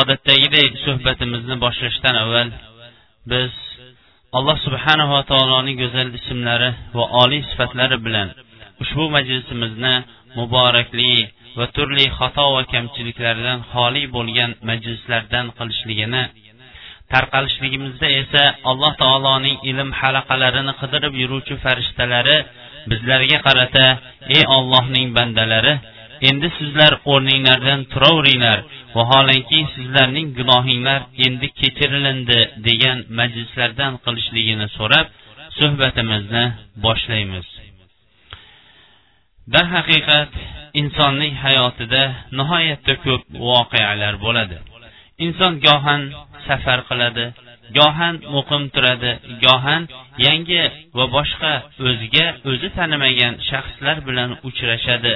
Odatdagidek suhbatimizni boshlashdan avval biz alloh subhanava taoloning go'zal ismlari va oliy sifatlari bilan ushbu majlisimizni muborakli va turli xato va kamchiliklardan xoli bo'lgan majlislardan qilishligini tarqalishligimizda esa alloh taoloning ilm halaqalarini qidirib yuruvchi farishtalari bizlarga qarata ey ollohning bandalari endi sizlar o'rninglardan turaveringlar vaholanki sizlarning gunohinglar endi kechirilindi degan majlislardan qilishligini so'rab suhbatimizni boshlaymiz. Darhaqiqat insonning hayotida nihoyatda ko'p voqealar bo'ladi. Inson gohan safar qiladi gohan muqim turadi gohan yangi va boshqa o'ziga o'zi tanimagan shaxslar bilan uchrashadi.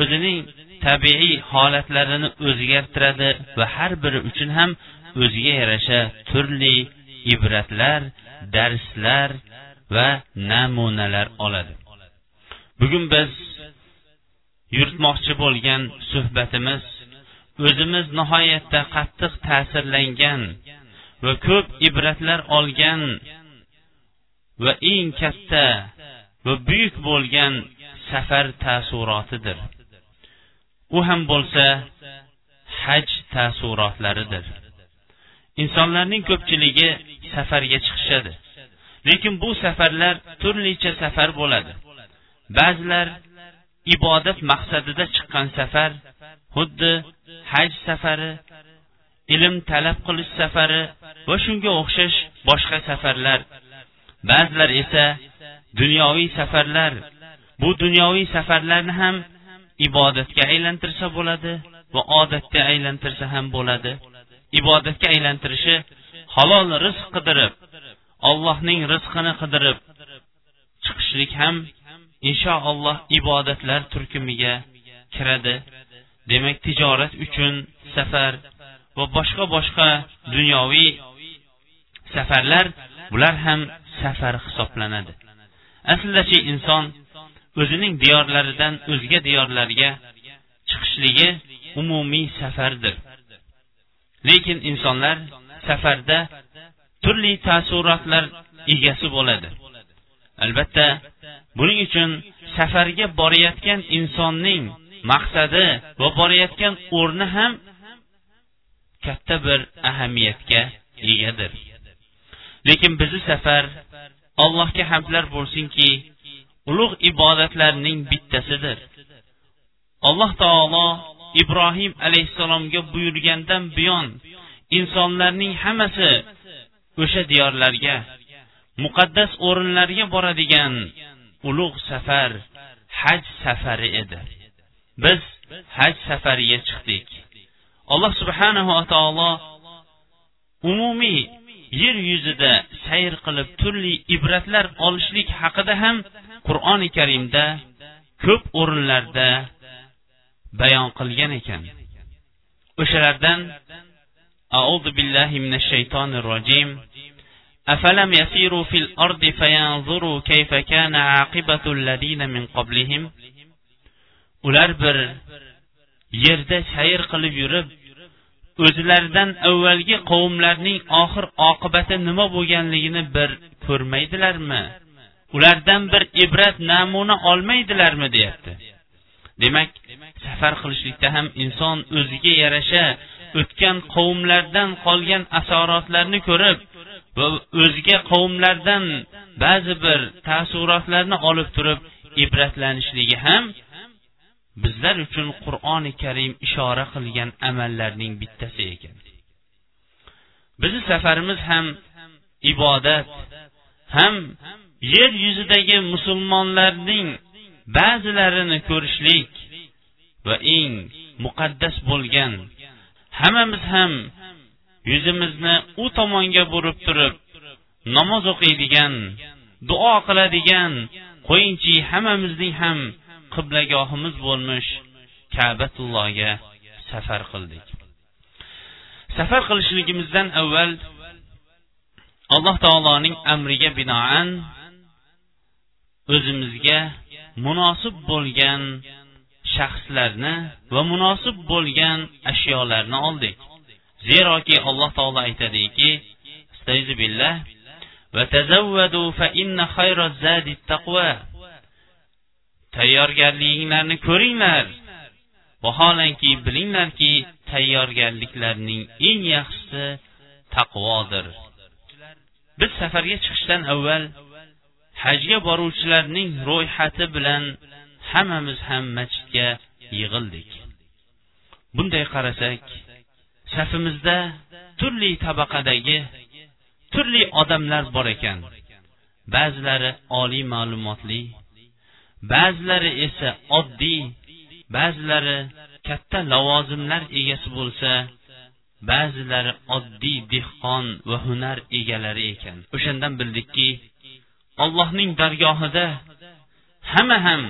O'zining tabiiy holatlarini o'zgartiradi va har biri uchun ham o'ziga yarasha turli ibratlar darslar va namunalar oladi. Bugun biz yuritmoqchi bo'lgan suhbatimiz o'zimiz nihoyatda qattiq ta'sirlangan va ko'p ibratlar olgan va eng katta va buyuk bo'lgan safar taassurotidir u ham bo'lsa haj taassurotlaridir. Insonlarning ko'pchiligi safarga chiqishadi. Lekin bu safarlar turlicha safar bo'ladi. Ba'zilar ibodat maqsadida chiqqan safar xuddi haj safari ilm talab qilish safari va shunga o'xshash boshqa safarlar. Ba'zilar esa dunyoviy safarlar. Bu dunyoviy safarlarni ham ibodatga aylantirsa bo'ladi va odatga aylantirsa ham bo'ladi. Ibodatga aylantirishi halol rizq qidirib allohning rizqini qidirib chiqishlik ham inshaalloh ibodatlar turkumiga kiradi. Demak tijorat uchun safar va boshqa boshqa dunyoviy safarlar bular ham safar hisoblanadi. Aslidachi inson o'zining diyorlaridan o'zga diyorlarga chiqishligi umumiy safardir. Lekin insonlar safarda turli taassurotlar egasi bo'ladi. Albatta buning uchun safarga borayotgan insonning maqsadi va borayotgan o'rni ham katta bir ahamiyatga egadir. Lekin bizni safar allohga hamdlar bo'lsinki ulug' ibodatlarning bittasidir. Alloh taolo ibrohim alayhissalomga buyurgandan buyon insonlarning hammasi o'sha diyorlarga muqaddas o'rinlarga boradigan ulug' safar haj safari edi. Biz haj safariga chiqdik. Alloh subhanahu va taolo umumiy yer yuzida sayr qilib turli ibratlar olishlik haqida ham qur'oni karimda ko'p o'rinlarda bayon qilgan ekan o'shalardan أعوذ بالله من الشيطان الرجيم أفلم يسيروا في الأرض فينظروا كيف كان عاقبة الذين من قبلهم ular bir yerda sayr qilib yurib o'zlaridan avvalgi qavmlarning oxir oqibati nima bo'lganligini bir ko'rmaydilarmi Ulardan bir ibrat namuna olmaydilarmi deyapti. Demak safar qilishlikda ham inson o'ziga yarasha o'tgan qavmlardan qolgan asorotlarni ko'rib va o'zga qavmlardan ba'zi bir taassurotlarni olib turib ibratlanishligi ham bizlar uchun qur'oni karim ishora qilgan amallarning bittasi ekan. Bizni safarimiz ham ibodat ham yer yuzidagi musulmonlarning ba'zilarini ko'rishlik va eng muqaddas bo'lgan hammamiz ham yuzimizni u tomonga burib turib namoz o'qiydigan duo qiladigan qo'yingchi hammamizning ham qiblagohimiz bo'lmish kabatullohga safar qildik. Safar qilishligimizdan avval alloh taoloning amriga binoan o'zimizga munosib bo'lgan shaxslarni va munosib bo'lgan ashyolarni oldik. Zeroki alloh taolo aytadiki billah tayyorgarliginglarni ko'ringlar. Vaholanki bilinglarki tayyorgarliklarning eng yaxshisi taqvodir. Biz safarga chiqishdan avval hajga boruvchilarning ro'yxati bilan hammamiz ham masjidga yig'ildik. Bunday qarasak safimizda turli tabaqadagi turli odamlar bor ekan. Ba'zilari oliy ma'lumotli ba'zilari esa oddiy ba'zilari katta lavozimlar egasi bo'lsa ba'zilari oddiy dehqon va hunar egalari ekan. O'shandan bildikki allohning dargohida hamma ham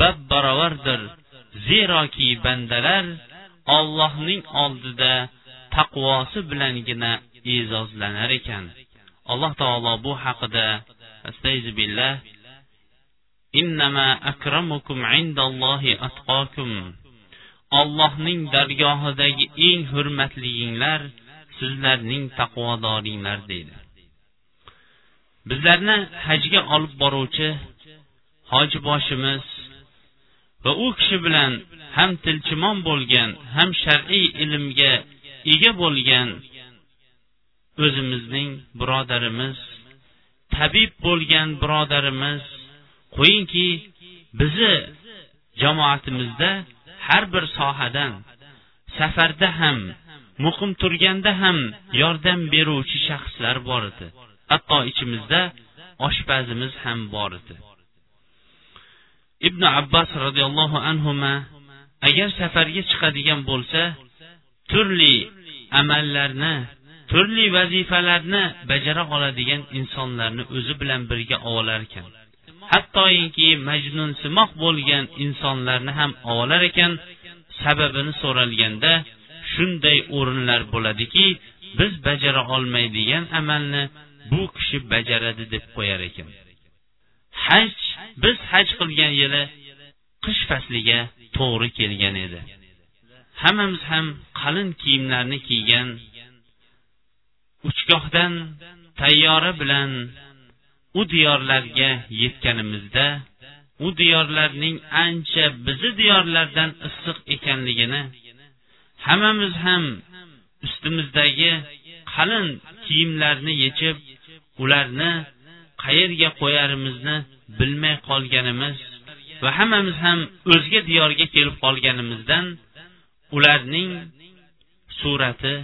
bab barobardir. Zeroki bandalar ollohning oldida taqvosi bilangina e'zozlanar ekan. Alloh taolo bu haqida astayzubillah innama akramukum indallohi atqokum ollohning dargohidagi eng hurmatliginglar sizlarning taqvodoringlar deydi. Bizlarni hajga olib boruvchi hojiboshimiz va u kishi bilan ham tilchimon bo'lgan ham shar'iy ilmga ega bo'lgan o'zimizning birodarimiz tabib bo'lgan birodarimiz qo'yingki bizni jamoatimizda har bir sohadan safarda ham muqim turganda ham yordam beruvchi shaxslar bor edi. Hatto ichimizda oshpazimiz ham bor edi. Ibn abbos roziyallohu anhu agar safarga chiqadigan bo'lsa turli amallarni turli vazifalarni bajara oladigan insonlarni o'zi bilan birga olar ekan hattoki majnunsimoq bo'lgan insonlarni ham olar ekan sababini so'ralganda shunday o'rinlar bo'ladiki biz bajara olmaydigan amalni bu kishi bajaradi deb qo'yar ekan. Haj biz haj qilgan yili qish fasliga to'g'ri kelgan edi. Hammamiz ham qalin kiyimlarni kiygan uchgohdan tayyora bilan u diyorlarga yetganimizda u diyorlarning ancha bizni diyorlardan issiq ekanligini hammamiz ham ustimizdagi qalin kiyimlarni yechib ularni qayerga qo'yarimizni bilmay qolganimiz va hammamiz ham o'zga diyorga kelib qolganimizdan ularning surati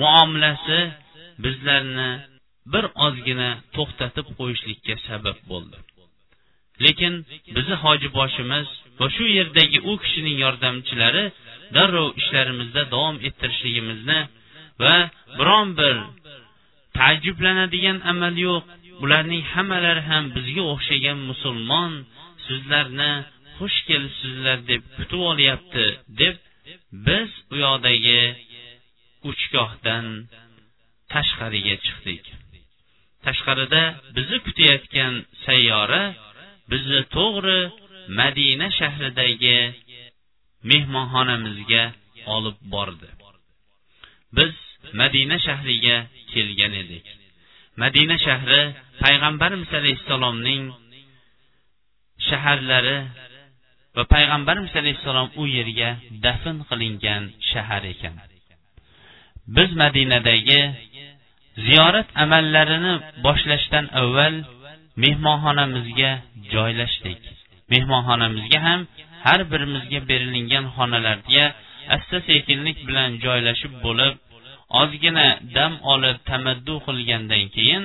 muomalasi bizlarni bir ozgina to'xtatib qo'yishlikka sabab bo'ldi. Lekin bizni hojiboshimiz va shu yerdagi u kishining yordamchilari darrov ishlarimizda davom ettirishligimizni va biron bir taajjublanadigan amal yo'q. Bularning hammalari ham bizga o'xshagan musulmon sizlarni xush kelibsizlar deb kutib olyapti deb biz u yoqdagi uchgohdan tashqariga chiqdik. Tashqarida bizni kutayotgan sayyora bizni to'g'ri madina shahridagi mehmonxonamizga olib bordi. Biz madina shahriga kelgan edik madina shahri payg'ambarimiz alayhissalomning shaharlari va payg'ambarimiz alayhissalom u yerga dafn qilingan shahar ekan. Biz madinadagi ziyorat amallarini boshlashdan avval mehmonxonamizga joylashdik. Mehmonxonamizga ham har birimizga berilingan xonalarga asta sekinlik bilan joylashib bo'lib ozgina dam olib tamaddu qilgandan keyin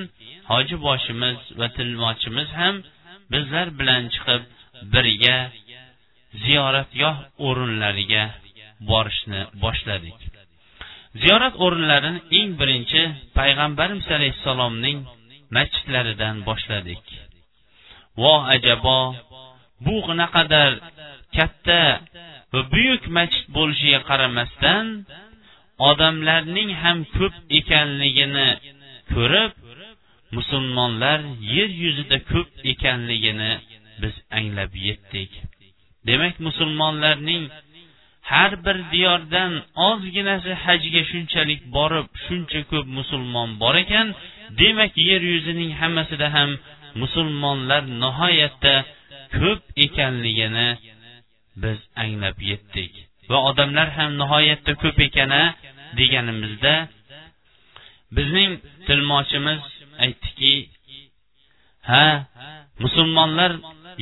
hoji boshimiz va tilmochimiz ham bizlar bilan chiqib birga ziyoratgoh o'rinlariga borishni boshladik. Ziyorat o'rinlarini eng birinchi payg'ambarimiz alayhissalomning masjidlaridan boshladik. Vo ajabo bu naqadar katta va buyuk masjid bo'lishiga qaramasdan odamlarning ham ko'p ekanligini ko'rib musulmonlar yer yuzida ko'p ekanligini biz anglab yetdik. Demak musulmonlarning har bir diyordan ozginasi hajga shunchalik borib shuncha ko'p musulmon bor ekan demak yer yuzining hammasida ham musulmonlar nihoyatda ko'p ekanligini biz anglab yetdik. Va odamlar ham nihoyatda ko'p ekani deganimizda bizning tilmochimiz aytdiki ha musulmonlar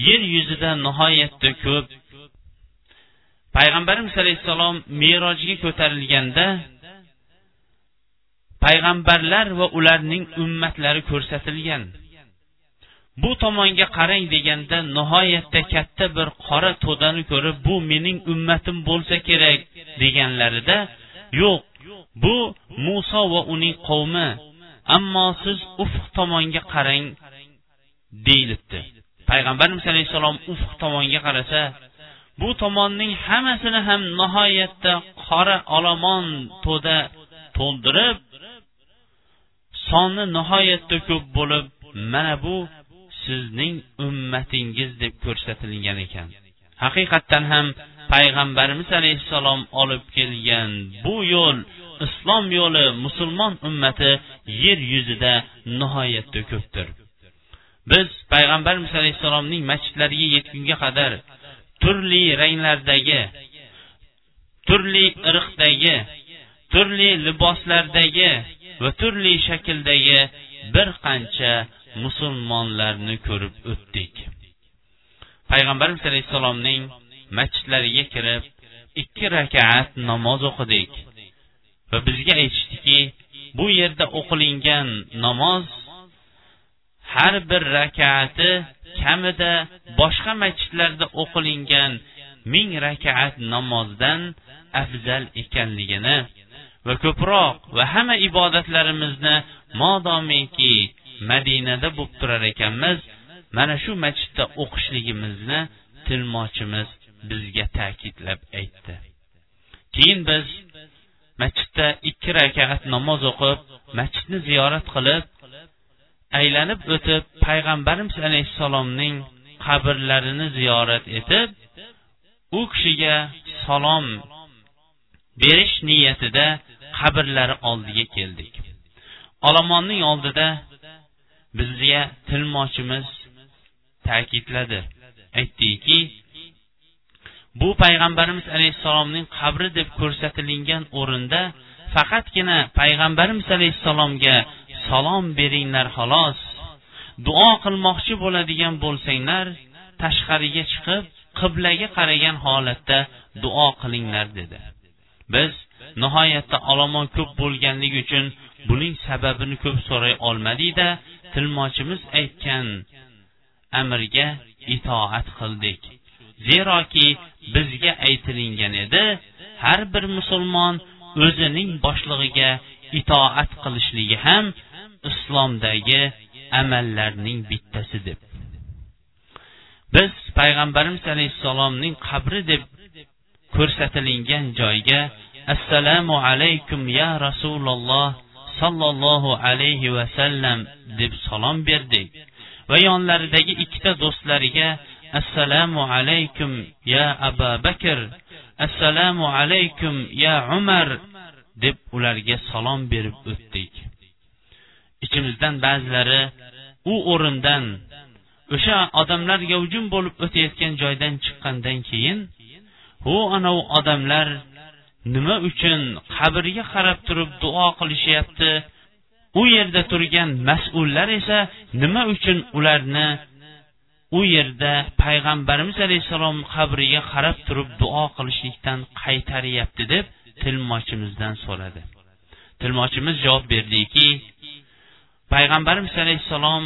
yer yuzida nihoyatda ko'p. Payg'ambarimiz alayhissalom merojga ko'tarilganda payg'ambarlar va ularning ummatlari ko'rsatilgan. Bu tomonga qarang deganda nihoyatda katta bir qora to'dani ko'rib bu mening ummatim bo'lsa kerak deganlarida yo'q bu muso va uning qavmi. Ammo siz ufq tomonga qarang deyilibdi. Payg'ambarimiz alayhissalom ufq tomonga qarasa bu tomonning hammasini ham nihoyatda qora olomon to'da to'ldirib soni nihoyatda ko'p bo'lib mana bu sizning ummatingiz deb ko'rsatilgan ekan. Haqiqatdan ham payg'ambarimiz alayhissalom olib kelgan bu yo'l islom yo'li musulmon ummati yer yuzida nihoyatda ko'pdir. Biz payg'ambarimiz alayhissalomning masjidlariga yetgunga qadar turli ranglardagi turli irqdagi turli liboslardagi va turli shakldagi bir qancha musulmonlarni ko'rib o'tdik. Payg'ambarimiz alayhissalomning masjidlariga kirib ikki rakat namoz o'qidik. Va bizga aytishdiki bu yerda o'qilingan namoz har bir rakati kamida boshqa masjidlarda o'qilingan ming rakat namozdan afzal ekanligini va ko'proq va hamma ibodatlarimizni modomiki madinada bo'lib turar ekanmiz mana shu masjidda o'qishligimizni tilmochimiz bizga ta'kidlab aytdi. Keyin biz masjidda ikki rakat namoz o'qib masjidni ziyorat qilib aylanib o'tib payg'ambarimiz alayhissalomning qabrlarini ziyorat etib u kishiga salom berish niyatida qabrlari oldiga keldik. Olomonning oldida bizga tilmochimiz ta'kidladi. Aytdiki bu payg'ambarimiz alayhissalomning qabri deb ko'rsatilgan o'rinda faqatgina payg'ambarimiz alayhissalomga salom beringlar xolos. Duo qilmoqchi bo'ladigan bo'lsanglar tashqariga chiqib qiblaga qaragan holatda duo qilinglar dedi. Biz nihoyatda olomon ko'p bo'lganligi uchun buning sababini ko'p so'ray olmadikda tilmochimiz aytgan amrga itoat qildik. Zeroki bizga aytilingan edi har bir musulmon o'zining boshlig'iga itoat qilishligi ham islomdagi amallarning bittasi deb. Biz payg'ambarimiz alayhissalomning qabri deb ko'rsatilingan joyga assalomu alaykum ya rasululloh sollallohu alayhi vasallam deb salom berdik va yonlaridagi ikkita do'stlariga assalomu alaykum ya aba bakr. Assalomu alaykum ya umar deb ularga salom berib o'tdik. Ichimizdan ba'zilari u o'rindan o'sha odamlar gavjum bo'lib o'tayotgan joydan chiqqandan keyin hu anavi odamlar nima uchun qabrga qarab turib duo qilishyapti? U yerda turgan mas'ullar esa nima uchun ularni u yerda payg'ambarimiz alayhissalom qabriga qarab turib duo qilishlikdan qaytaryapti deb tilmochimizdan so'radi. Tilmochimiz javob berdiki payg'ambarimiz alayhissalom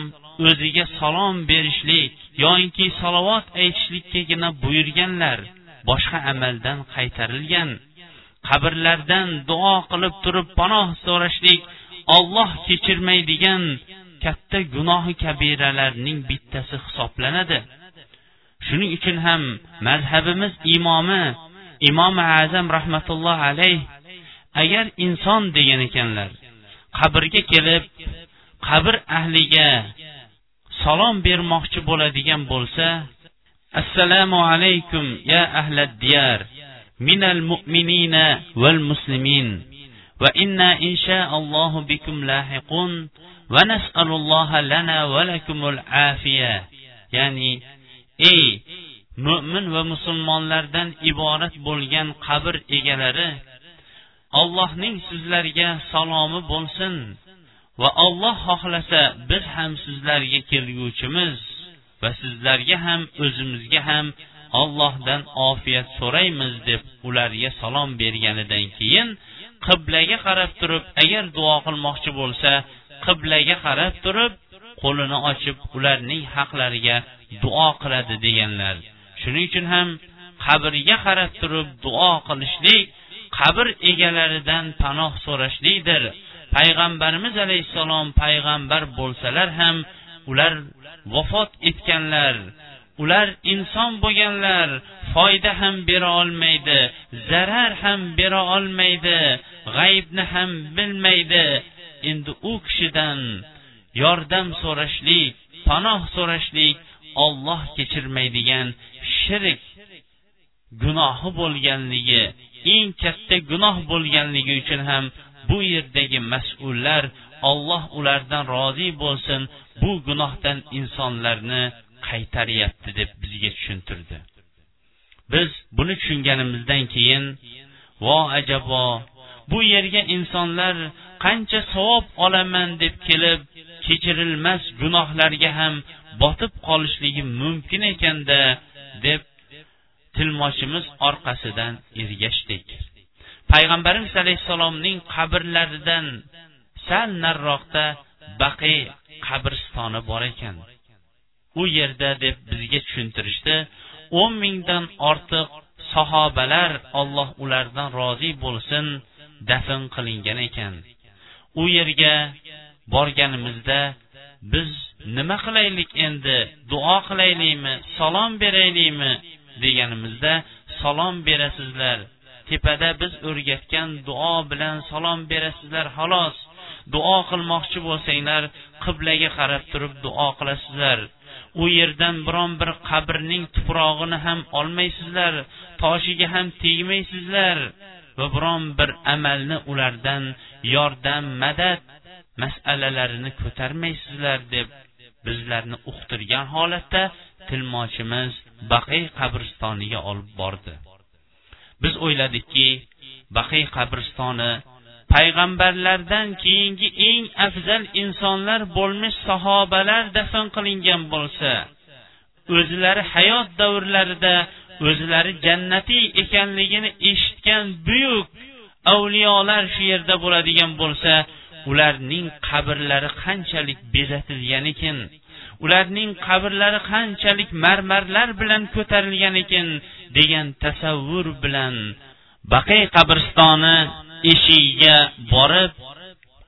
o'ziga salom berishlik yoinki salovat aytishlikkagina buyurganlar boshqa amaldan qaytarilgan. Qabrlardan duo qilib turib panoh so'rashlik olloh kechirmaydigan katta gunohi kabiralarning bittasi hisoblanadi. Shuning uchun ham mazhabimiz imomi imom azam rahmatulloh alayh agar inson degan ekanlar qabrga kelib qabr ahliga salom bermoqchi bo'ladigan bo'lsa assalomu alaykum ya ahlad diyar minal mu'minina val muslimin va inna inshaallohu bikum lahiqun va nas'alulloha lana va lakumul afiya ya'ni ey mo'min va musulmonlardan iborat bo'lgan qabr egalari allohning sizlarga salomi bo'lsin va olloh xohlasa biz ham sizlarga kelguvchimiz va sizlarga ham o'zimizga ham ollohdan ofiyat so'raymiz deb ularga salom berganidan keyin qiblaga qarab turib agar duo qilmoqchi bo'lsa qiblaga qarab turib qo'lini ochib ularning haqlariga duo qiladi deganlar. Shuning uchun ham qabrga qarab turib duo qilishlik qabr egalaridan panoh so'rashlikdir. Payg'ambarimiz alayhissalom payg'ambar bo'lsalar ham ular vafot etganlar ular inson bo'lganlar foyda ham bera olmaydi zarar ham bera olmaydi g'aybni ham bilmaydi endi u kishidan yordam so'rashlik panoh so'rashlik olloh kechirmaydigan shirk gunohi bo'lganligi eng katta gunoh bo'lganligi uchun ham bu yerdagi mas'ullar olloh ulardan rozi bo'lsin bu gunohdan insonlarni qaytaryapti deb bizga tushuntirdi. Biz buni tushunganimizdan keyin vo ajabo bu yerga insonlar qancha savob olaman deb kelib kechirilmas gunohlarga ham botib qolishligi mumkin ekanda deb tilmochimiz orqasidan ergashdik. Payg'ambarimiz alayhissalomning qabrlaridan sal nariroqda baqiy qabristoni bor ekan. U yerda deb bizga tushuntirishdi o'n mingdan ortiq sahobalar olloh ulardan rozi bo'lsin dafn qilingan ekan. U yerga borganimizda biz nima qilaylik endi? Duo qilaylikmi salom beraylikmi deganimizda salom berasizlar. Tepada biz o'rgatgan duo bilan salom berasizlar xolos. Duo qilmoqchi bo'lsanglar qiblaga qarab turib duo qilasizlar. U yerdan biron bir qabrning tuprog'ini ham olmaysizlar toshiga ham tegmaysizlar. Va biron bir amalni ulardan yordam madad masalalarini ko'tarmaysizlar deb bizlarni uqtirgan holatda tilmochimiz baqiy qabristoniga olib bordi. Biz o'yladikki baqiy qabristoni payg'ambarlardan keyingi eng afzal insonlar bo'lmish sahobalar dafn qilingan bo'lsa o'zlari hayot davrlarida o'zlari jannatiy ekanligini eshitgan buyuk avliyolar shu yerda bo'ladigan bo'lsa ularning qabrlari qanchalik bezatilgan ekan ularning qabrlari qanchalik marmarlar bilan ko'tarilgan ekan degan tasavvur bilan baqiy qabristoni eshigiga borib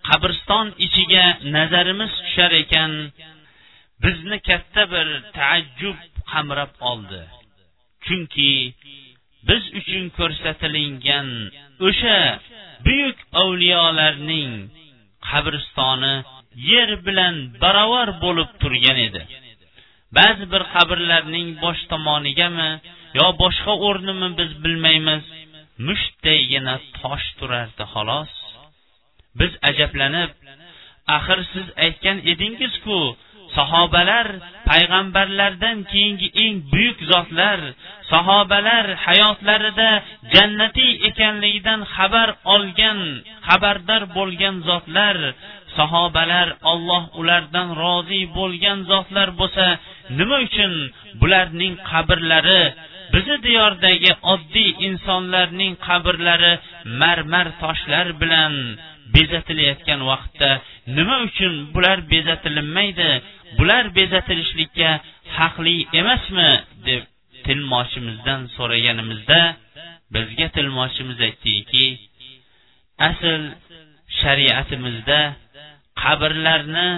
qabriston ichiga nazarimiz tushar ekan bizni katta bir taajjub qamrab oldi. Chunki biz uchun ko'rsatilingan o'sha buyuk avliyolarning qabristoni yer bilan barobar bo'lib turgan edi. Ba'zi bir qabrlarning bosh tomonigami yo boshqa o'rnimi biz bilmaymiz mushtdaygina tosh turardi xolos. Biz ajablanib axir siz aytgan edingizku sahobalar payg'ambarlardan keyingi eng buyuk zotlar sahobalar hayotlarida jannatiy ekanligidan xabar olgan xabardor bo'lgan zotlar sahobalar olloh ulardan rozi bo'lgan zotlar bo'lsa nima uchun bularning qabrlari bizni diyordagi oddiy insonlarning qabrlari marmar toshlar bilan bezatilayotgan vaqtda nima uchun bular bezatilinmaydi bular bezatilishlikka haqli emasmi deb tilmochimizdan so'raganimizda bizga tilmochimiz aytdiki asl shariatimizda qabrlarni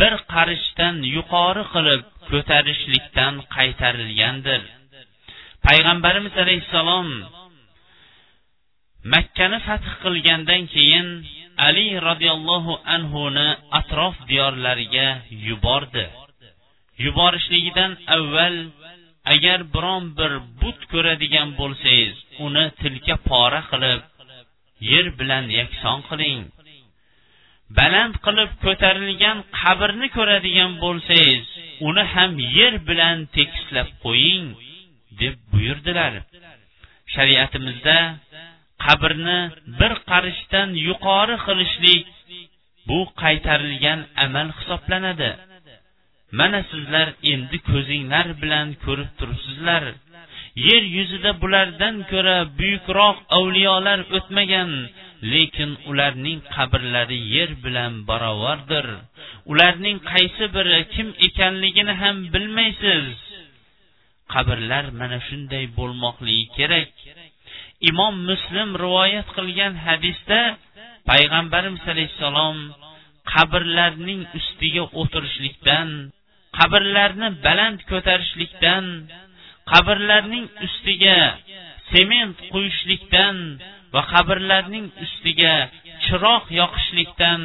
bir qarichdan yuqori qilib ko'tarishlikdan qaytarilgandir. Payg'ambarimiz alayhissalom makkani fath qilgandan keyin ali roziyallohu anhuni atrof diyorlariga yubordi. Yuborishligidan avval agar biron bir but ko'radigan bo'lsangiz uni tilka pora qilib yer bilan yakson qiling. Baland qilib ko'tarilgan qabrni ko'radigan bo'lsangiz uni ham yer bilan tekislab qo'ying deb buyurdilar. Shariatimizda qabrni bir qarishdan yuqori qilishlik bu qaytarilgan amal hisoblanadi. Mana sizlar endi ko'zinglar bilan ko'rib turibsizlar. Yer yuzida bulardan ko'ra buyukroq avliyolar o'tmagan lekin ularning qabrlari yer bilan barobardir ularning qaysi biri kim ekanligini ham bilmaysiz. Qabrlar mana shunday bo'lmoqligi kerak. Imom muslim rivoyat qilgan hadisda payg'ambarimiz alayhissalom qabrlarning ustiga o'tirishlikdan qabrlarni baland ko'tarishlikdan qabrlarning ustiga sement quyishlikdan va qabrlarning ustiga chiroq yoqishlikdan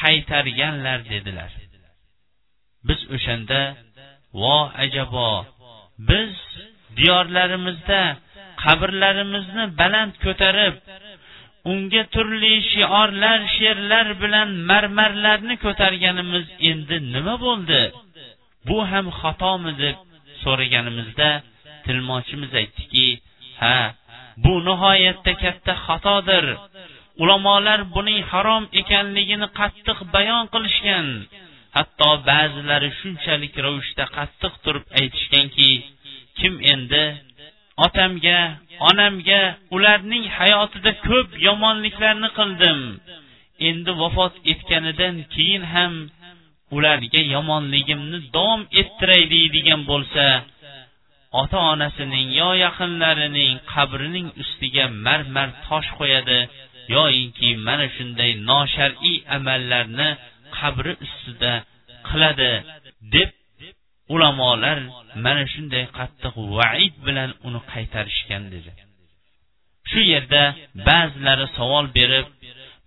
qaytarganlar dedilar. Biz o'shanda vo ajabo biz diyorlarimizda qabrlarimizni baland ko'tarib unga turli shiorlar she'rlar bilan marmarlarni ko'targanimiz endi nima bo'ldi? Bu ham xatomi deb so'raganimizda tilmochimiz aytdiki ha bu nihoyatda katta xatodir. Ulamolar buning harom ekanligini qattiq bayon qilishgan. Hatto ba'zilari shunchalik ravishda qattiq turib aytishganki kim endi otamga onamga ularning hayotida ko'p yomonliklarni qildim. Endi vafot etganidan keyin ham ularga yomonligimni davom ettiray deydigan bo'lsa ota onasining yo yaqinlarining qabrining ustiga marmar tosh qo'yadi yoyinki mana shunday noshar'iy amallarni qabri ustida qiladi deb ulamolar mana shunday qattiq vaid bilan uni qaytarishgan dedi. Shu yerda ba'zilari savol berib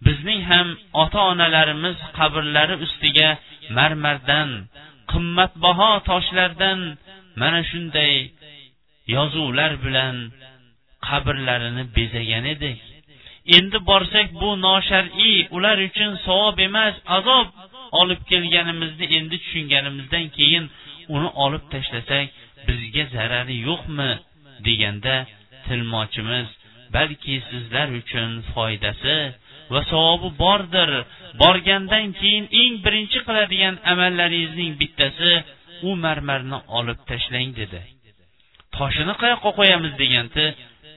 bizning ham ota onalarimiz qabrlari ustiga marmardan qimmatbaho toshlardan mana shunday yozuvlar bilan qabrlarini bezagan edik. Endi borsak bu noshar'iy ular uchun savob emas azob olib kelganimizni endi tushunganimizdan keyin uni olib tashlasak bizga zarari yo'qmi? deganda tilmochimiz balki sizlar uchun foydasi va savobi bordir. Borgandan keyin eng birinchi qiladigan amallaringizning bittasi u marmarni olib tashlang dedi. Toshini qayoqqa qo'yamiz deganda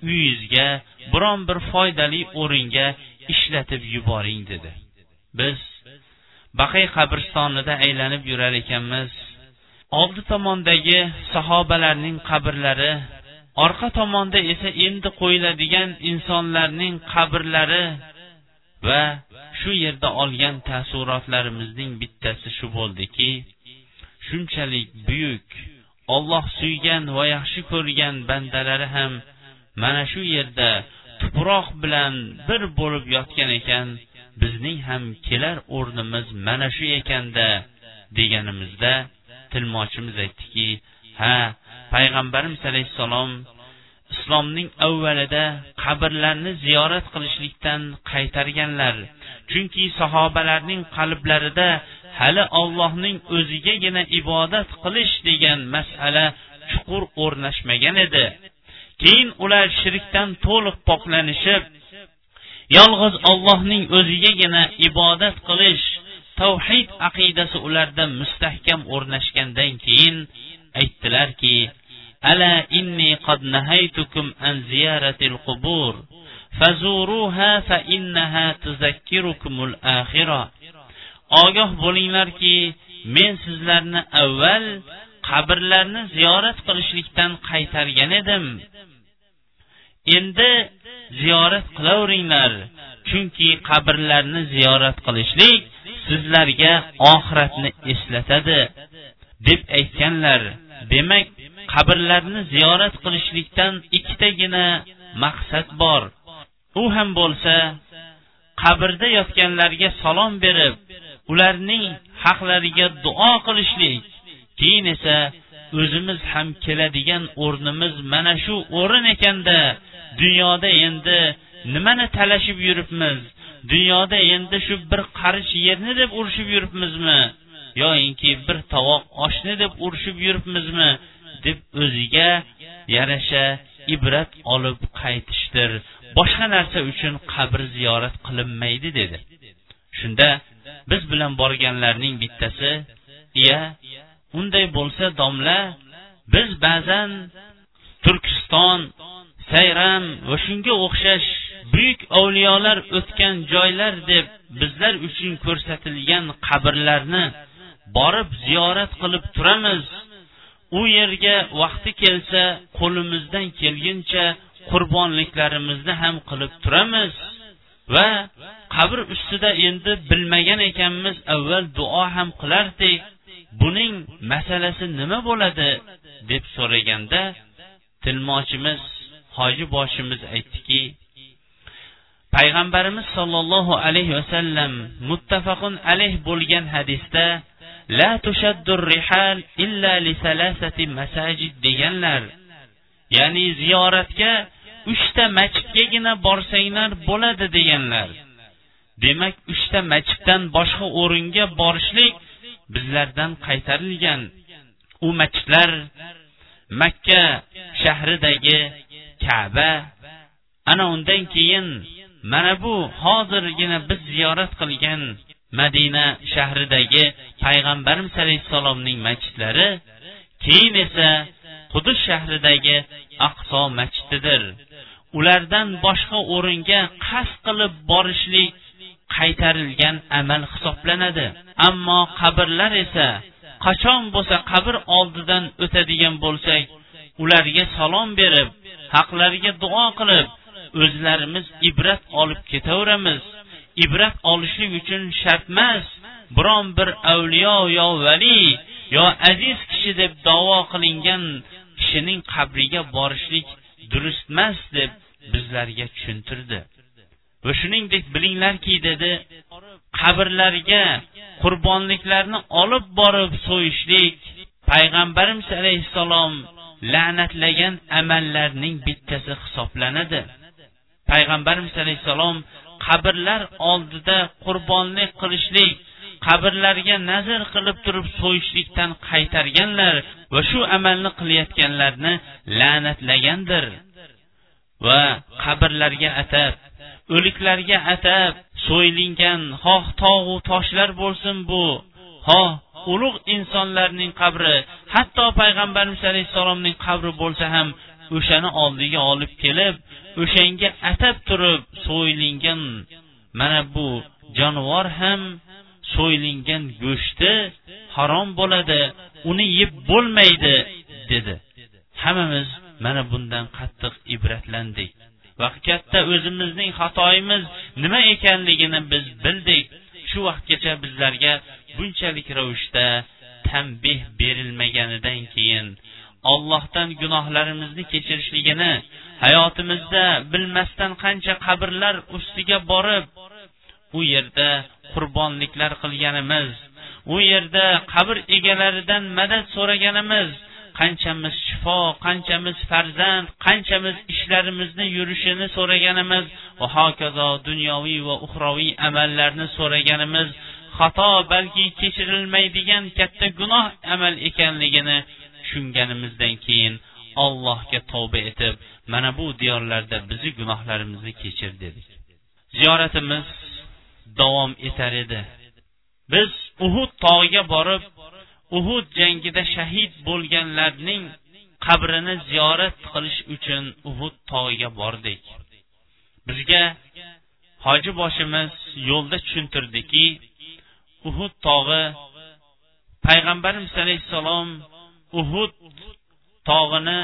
uyingizga biron bir foydali o'ringa ishlatib yuboring dedi. Biz baqiy qabristonida aylanib yurar ekanmiz. Oldi tomondagi sahobalarning qabrlari orqa tomonda esa endi qo'yiladigan insonlarning qabrlari va shu yerda olgan taassurotlarimizning bittasi shu bo'ldiki shunchalik buyuk olloh suygan va yaxshi ko'rgan bandalari ham mana shu yerda tuproq bilan bir bo'lib yotgan ekan bizning ham kelar o'rnimiz mana shu ekanda deganimizda tilmochimiz aytdiki ha payg'ambarimiz alayhissalom islomning avvalida qabrlarni ziyorat qilishlikdan qaytarganlar. Chunki sahobalarning qalblarida hali ollohning o'zigagina ibodat qilish degan masala chuqur o'rnashmagan edi. Keyin ular shirkdan to'liq poklanishib yolg'iz ollohning o'zigagina ibodat qilish tavhid aqidasi ularda mustahkam o'rnashgandan keyin aytdilarki ala inni qad nahaytukum an ziyaratil qubur fazuruha fa innaha tuzakkirukumul akhirah ogoh bo'linglarki men sizlarni avval qabrlarni ziyorat qilishlikdan qaytargan edim. Endi ziyorat qilaveringlar chunki qabrlarni ziyorat qilishlik sizlarga oxiratni eslatadi deb aytganlar. Demak qabrlarni ziyorat qilishlikdan ikkitagina maqsad bor. U ham bo'lsa qabrda yotganlarga salom berib ularning haqlariga duo qilishlik keyin esa o'zimiz ham keladigan o'rnimiz mana shu o'rin ekanda dunyoda endi nimani talashib yuribmiz? Dunyoda endi shu bir qarich yerni deb urushib yuribmizmi? Yoyinki bir tovoq oshni deb urushib yuribmizmi? Deb o'ziga yarasha ibrat olib qaytishdir. Boshqa narsa uchun qabr ziyorat qilinmaydi dedi. Shunda biz bilan borganlarning bittasi iya unday bo'lsa domla biz ba'zan turkiston sayram va shunga o'xshash buyuk avliyolar o'tgan joylar deb bizlar uchun ko'rsatilgan qabrlarni borib ziyorat qilib turamiz. U yerga vaqti kelsa qo'limizdan kelguncha qurbonliklarimizni ham qilib turamiz. Va qabr ustida endi bilmagan ekanmiz avval duo ham qilardik. Buning masalasi nima bo'ladi? deb so'raganda tilmochimiz hoji boshimiz aytdiki payg'ambarimiz sollallohu alayhi vasallam muttafaqun alayh bo'lgan hadisda la tushaddur rihal illa li salasati masajid deganlar ya'ni ziyoratga uchta masjidgagina borsanglar bo'ladi deganlar. Demak uchta masjiddan boshqa o'ringa borishlik bizlardan qaytarilgan. U masjidlar makka shahridagi kaba ana undan keyin mana bu hozirgina biz ziyorat qilgan madina shahridagi payg'ambarimiz alayhissalomning masjidlari keyin esa qudus shahridagi aqso masjididir. Ulardan boshqa o'ringa qasd qilib borishlik qaytarilgan amal hisoblanadi. Ammo qabrlar esa qachon bo'lsa qabr oldidan o'tadigan bo'lsak ularga salom berib haqlariga duo qilib o'zlarimiz ibrat olib ketaveramiz. Ibrat olishlik uchun shart emas. Biron bir avliyo yo vali yo aziz kishi deb davo qilingan kishining qabriga borishlik durust emas deb bizlarga tushuntirdi. Va shuningdek bilinglarki dedi qabrlarga qurbonliklarni olib borib so'yishlik payg'ambarimiz alayhissalom la'natlagan amallarning bittasi hisoblanadi. Payg'ambarimiz alayhissalom qabrlar oldida qurbonlik qilishlik qabrlarga nazr qilib turib so'yishlikdan qaytarganlar va shu amalni qilayotganlarni la'natlagandir. Va qabrlarga atab o'liklarga atab so'ylingan xoh tog'u toshlar bo'lsin bu xoh ulug' insonlarning qabri hatto payg'ambarimiz alayhissalomning qabri bo'lsa ham o'shani oldiga olib kelib o'shanga atab turib so'ylingan mana bu jonivor ham so'ylingan go'shti harom bo'ladi uni yeb bo'lmaydi dedi. Hammamiz mana bundan qattiq ibratlandik. Va katta o'zimizning xatoyimiz nima ekanligini biz bildik. Shu vaqtgacha bizlarga bunchalik ravishda tanbeh berilmaganidan keyin Allohdan gunohlarimizni kechirishligini hayotimizda bilmasdan qancha qabrlar ustiga borib u yerda qurbonliklar qilganimiz u yerda qabr egalaridan madad so'raganimiz qanchamiz shifo qanchamiz farzand qanchamiz ishlarimizni yurishini so'raganimiz va hokazo dunyoviy va uxroviy amallarni so'raganimiz xato balki kechirilmaydigan katta gunoh amal ekanligini tushunganimizdan keyin allohga tavba etib mana bu diyorlarda bizni gunohlarimizni kechir dedik. Ziyoratimiz davom etar edi. Biz uhud tog'iga borib uhud jangida shahid bo'lganlarning qabrini ziyorat qilish uchun uhud tog'iga bordik. Bizga hoji boshimiz yo'lda tushuntirdiki uhud tog'i payg'ambarimiz alayhissalom uhud tog'ini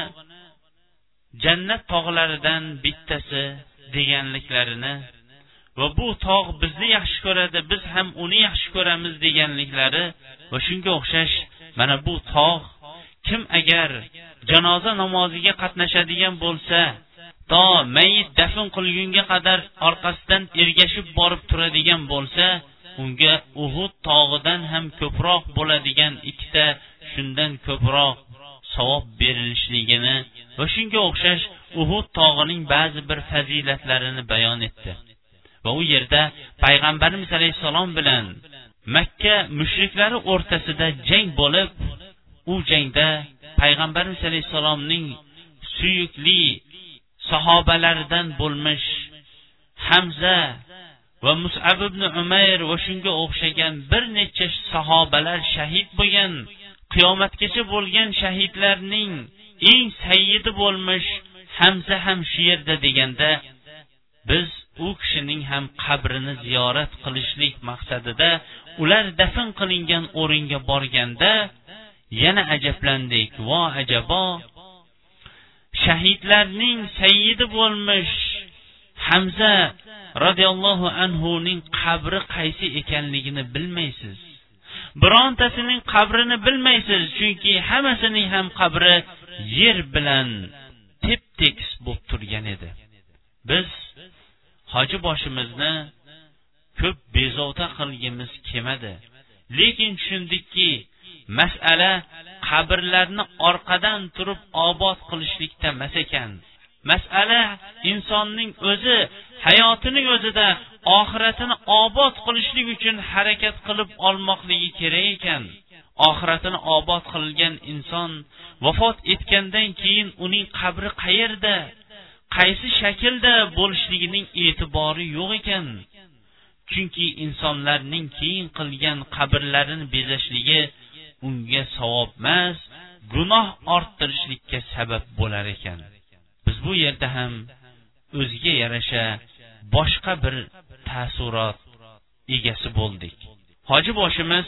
jannat tog'laridan bittasi deganliklarini va bu tog' bizni yaxshi ko'radi biz ham uni yaxshi ko'ramiz deganliklari va shunga o'xshash mana bu tog' kim agar janoza namoziga qatnashadigan bo'lsa to mayit dafn qilgunga qadar orqasidan ergashib borib turadigan bo'lsa unga uhud tog'idan ham ko'proq bo'ladigan ikkita shundan ko'proq savob berilishligini va shunga o'xshash uhud tog'ining ba'zi bir fazilatlarini bayon etdi. Va u yerda payg'ambarimiz alayhissalom bilan makka mushriklari o'rtasida jang bo'lib u jangda payg'ambarimiz alayhissalomning suyukli sahobalaridan bo'lmish hamza va musab ibn umayr va shunga o'xshagan bir necha sahobalar shahid bo'lgan qiyomatgacha bo'lgan shahidlarning eng sayyidi bo'lmish hamza ham shu yerda deganda biz u kishining ham qabrini ziyorat qilishlik maqsadida ular dafn qilingan o'ringa borganda yana ajablandik vo ajabo shahidlarning sayyidi bo'lmish hamza roziyallohu anhuning qabri qaysi ekanligini bilmaysiz. Birontasining qabrini bilmaysiz chunki hammasining ham qabri yer bilan tep tekis bo'lib turgan edi. Biz hoji boshimizni ko'p bezovta qilgimiz kelmadi. Lekin tushundikki masala qabrlarni orqadan turib obod qilishlikda emas ekan. Masala insonning o'zi hayotining o'zida oxiratini obod qilishlik uchun harakat qilib olmoqligi kerak ekan. Oxiratini obod qilgan inson vafot etgandan keyin uning qabri qayerda qaysi shaklda bo'lishligining e'tibori yo'q ekan. Chunki insonlarning keyin qilgan qabrlarini bezashligi unga savob emas gunoh orttirishlikka sabab bo'lar ekan. Bu yerda ham o'ziga yarasha boshqa bir taassurot egasi bo'ldik. Hoji boshimiz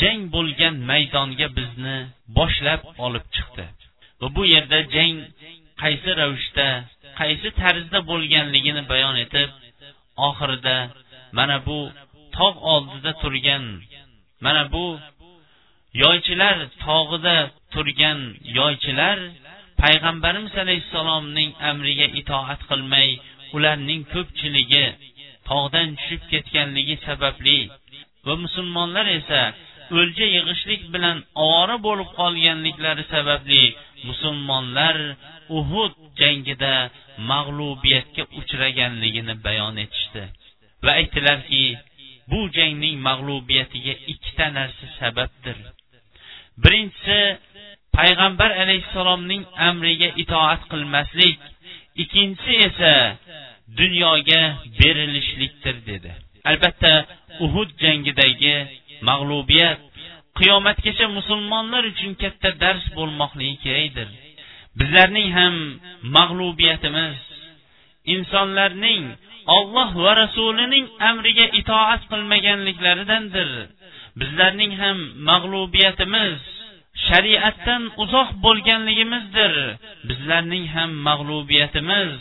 jang bo'lgan maydonga bizni boshlab olib chiqdi. Va bu yerda jang qaysi ravishda qaysi tarzda bo'lganligini bayon etib oxirida mana bu tog' oldida turgan mana bu yoychilar tog'ida turgan yoychilar payg'ambarimiz alayhissalomning amriga itoat qilmay ularning ko'pchiligi tog'dan tushib ketganligi sababli va musulmonlar esa o'lja yig'ishlik bilan ovora bo'lib qolganliklari sababli musulmonlar uhud jangida mag'lubiyatga uchraganligini bayon etishdi. Va aytdilarki bu jangning mag'lubiyatiga ikkita narsa sababdir. Birinchisi payg'ambar alayhissalomning amriga itoat qilmaslik ikkinchisi esa dunyoga berilishlikdir dedi. Albatta uhud jangidagi mag'lubiyat qiyomatgacha musulmonlar uchun katta dars bo'lmoqligi kerakdir. Bizlarning ham mag'lubiyatimiz insonlarning olloh va rasulining amriga itoat qilmaganliklaridandir. Bizlarning ham mag'lubiyatimiz shariatdan uzoq bo'lganligimizdir. Bizlarning ham mag'lubiyatimiz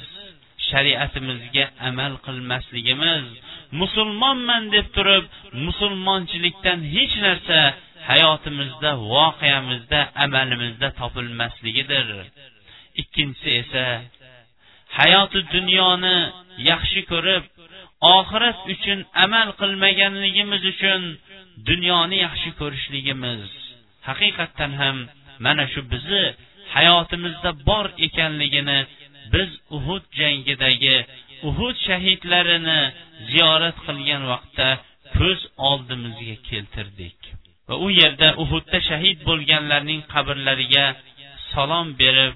shariatimizga amal qilmasligimiz musulmonman deb turib musulmonchilikdan hech narsa hayotimizda voqeamizda amalimizda topilmasligidir. Ikkinchisi esa hayoti dunyoni yaxshi ko'rib oxirat uchun amal qilmaganligimiz uchun dunyoni yaxshi ko'rishligimiz. Haqiqatdan ham mana shu bizni hayotimizda bor ekanligini biz uhud jangidagi uhud shahidlarini ziyorat qilgan vaqtda ko'z oldimizga keltirdik. Va u yerda uhudda shahid bo'lganlarning qabrlariga salom berib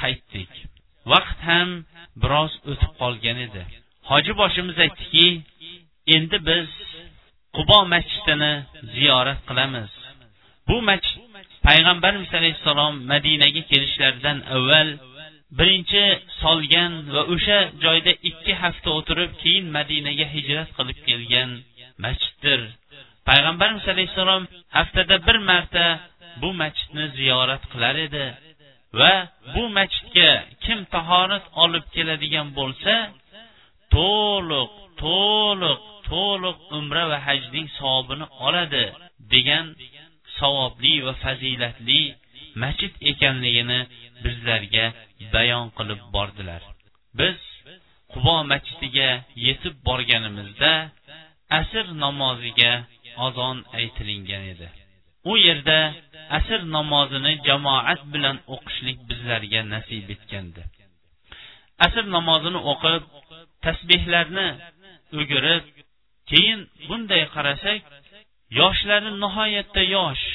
qaytdik. Vaqt ham biroz o'tib qolgan edi. Hoji boshimiz aytdiki endi biz qubo masjidini ziyorat qilamiz. Bu masjid payg'ambarimiz alayhissalom madinaga kelishlaridan avval birinchi solgan va o'sha joyda ikki hafta o'tirib keyin madinaga hijrat qilib kelgan masjiddir payg'ambarimiz alayhissalom haftada bir marta bu masjidni ziyorat qilar edi va bu masjidga kim tahorat olib keladigan bo'lsa to'liq to'liq to'liq umra va hajning savobini oladi degan savobli va fazilatli masjid ekanligini bizlarga bayon qilib bordilar. Biz qubo masjidiga yetib borganimizda asr namoziga azon aytilingan edi. U yerda asr namozini jamoat bilan o'qishlik bizlarga nasib etgandi. Asr namozini o'qib tasbehlarni o'girib keyin bunday qarasak yoshlari nihoyatda yosh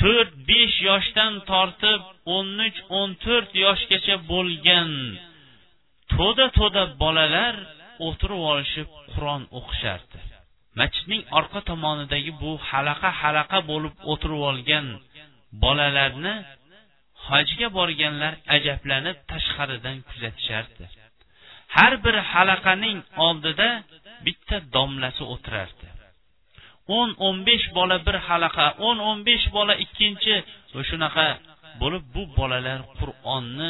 to'rt besh yoshdan tortib o'n uch o'n to'rt yoshgacha bo'lgan to'da to'da bolalar o'tirib olishib qur'on o'qishardi. Masjidning orqa tomonidagi bu halaqa halaqa bo'lib o'tirib olgan bolalarni hajga borganlar ajablanib tashqaridan kuzatishardi. Har bir halaqaning oldida bitta domlasi o'tirardi. O'n o'n besh bola bir halaqa o'n o'n besh bola ikkinchi. Va shunaqa bo'lib bu bolalar qur'onni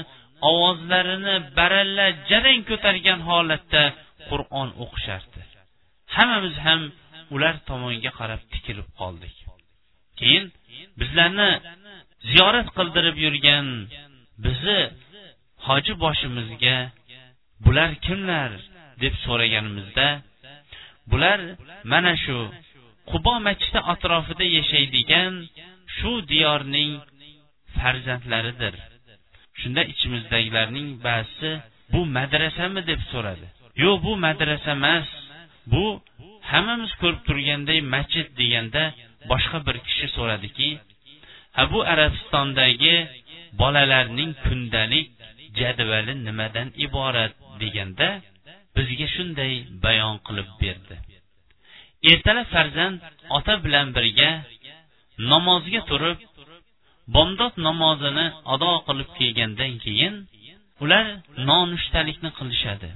ovozlarini baralla jarang ko'targan holatda qur'on o'qishardi. Hammamiz ham ular tomonga qarab tikilib qoldik. Keyin bizlarni ziyorat qildirib yurgan bizni hoji boshimizga bular kimlar? deb so'raganimizda bular mana shu qubo masjidi atrofida yashaydigan shu diyorning farzandlaridir. Shunda ichimizdagilarning ba'zisi bu madrasami? deb so'radi. Yo'q bu madrasa emas bu hammamiz ko'rib turganday masjid deganda boshqa bir kishi so'radiki ha bu arabistondagi bolalarning kundalik jadvali nimadan iborat? deganda bizga shunday bayon qilib berdi. Ertalab farzand ota bilan birga namozga turib bomdod namozini ado qilib kelgandan keyin ular nonushtalikni qilishadi.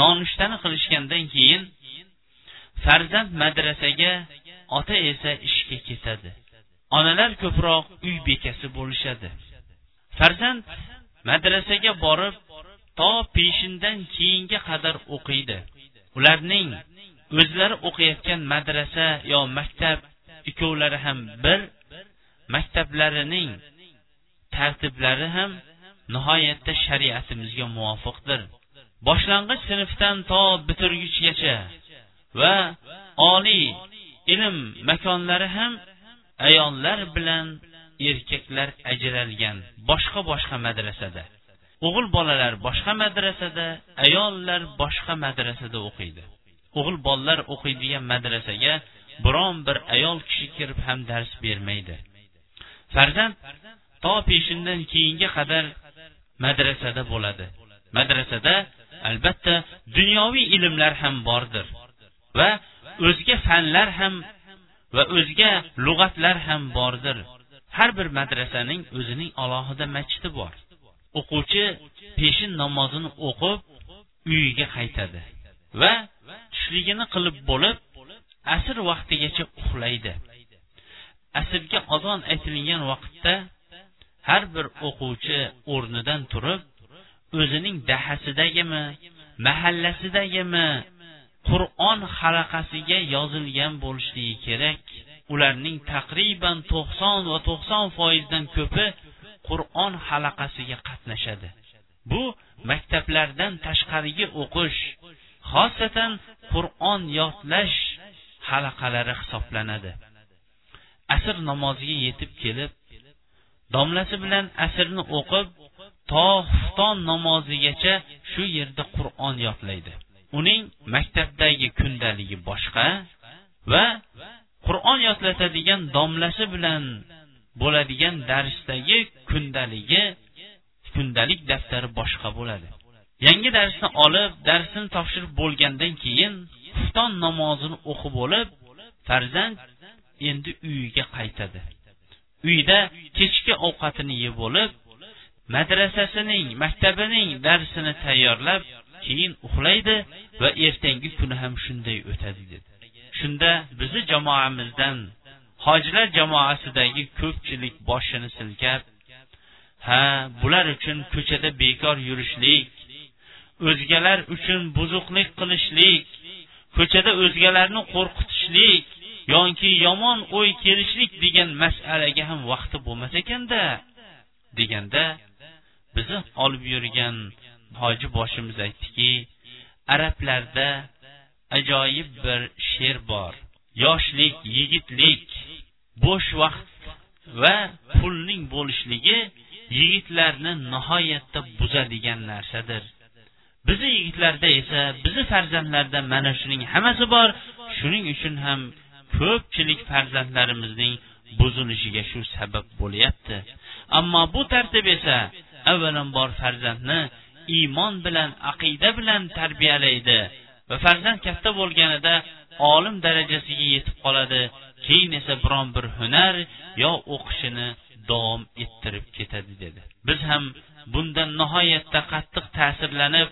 Nonushtani qilishgandan keyin farzand madrasaga ota esa ishga ketadi. Onalar ko'proq uy bekasi bo'lishadi. Farzand madrasaga borib to peshindan keyinga qadar o'qiydi. Ularning o'zlari o'qiyotgan madrasa yo maktab ikkovlari ham bir maktablarining tartiblari ham nihoyatda shariatimizga muvofiqdir. Boshlang'ich sinfdan to bitirguchgacha va oliy ilm makonlari ham ayollar bilan erkaklar ajralgan boshqa boshqa madrasada. O'g'il bolalar boshqa madrasada ayollar boshqa madrasada o'qiydi. O'g'il bolalar o'qiydigan madrasaga biron bir ayol kishi kirib ham dars bermaydi. Farzand to peshindan keyinga qadar madrasada bo'ladi. Madrasada albatta dunyoviy ilmlar ham bordir va o'zga fanlar ham va o'zga lug'atlar ham bordir. Har bir madrasaning o'zining alohida masjidi bor. O'quvchi peshin namozini o'qib uyiga qaytadi va tushligini qilib bo'lib asr vaqtigacha uxlaydi. Asrga azon aytilgan vaqtda har bir o'quvchi o'rnidan turib o'zining dahasidagimi mahallasidagimi qur'on halaqasiga yozilgan bo'lishligi kerak. Ularning taqriban to'qson va to'qson foizdan ko'pi qur'on halaqasiga qatnashadi. Bu maktablardan tashqariga o'qish xosatan qur'on yodlash halaqalari hisoblanadi. Asr namoziga yetib kelib domlasi bilan asrni o'qib to xufton namozigacha shu yerda qur'on yodlaydi. Uning maktabdagi kundaligi boshqa va qur'on yodlatadigan domlasi bilan bo'ladigan darsdagi kundaligi kundalik daftari boshqa bo'ladi. Yangi darsni olib darsini topshirib bo'lgandan keyin xufton namozini o'qib bo'lib farzand endi uyiga qaytadi. Uyda kechki ovqatini yeb bo'lib madrasasining maktabining darsini tayyorlab keyin uxlaydi va ertangi kuni ham shunday o'tadi dedi. Shunda bizni jamoamizdan hojilar jamoasidagi ko'pchilik boshini silkab ha bular uchun ko'chada bekor yurishlik o'zgalar uchun buzuqlik qilishlik ko'chada o'zgalarni qo'rqitishlik yoki yomon o'y kelishlik degan masalaga ham vaqti bo'lmas ekanda deganda bizni olib yurgan hoji boshimiz aytdiki arablarda ajoyib bir she'r bor yoshlik yigitlik bo'sh vaqt va pulning bo'lishligi yigitlarni nihoyatda buzadigan narsadir. Bizni yigitlarda esa bizni farzandlarda mana shuning hammasi bor. Shuning uchun ham ko'pchilik farzandlarimizning buzilishiga shu sabab bo'lyapti. Ammo bu tartib esa avvalambor farzandni iymon bilan aqida bilan tarbiyalaydi va farzand katta bo'lganida olim darajasiga yetib qoladi. Keyin esa biron bir hunar yo o'qishini davom ettirib ketadi dedi. Biz ham bundan nihoyatda qattiq ta'sirlanib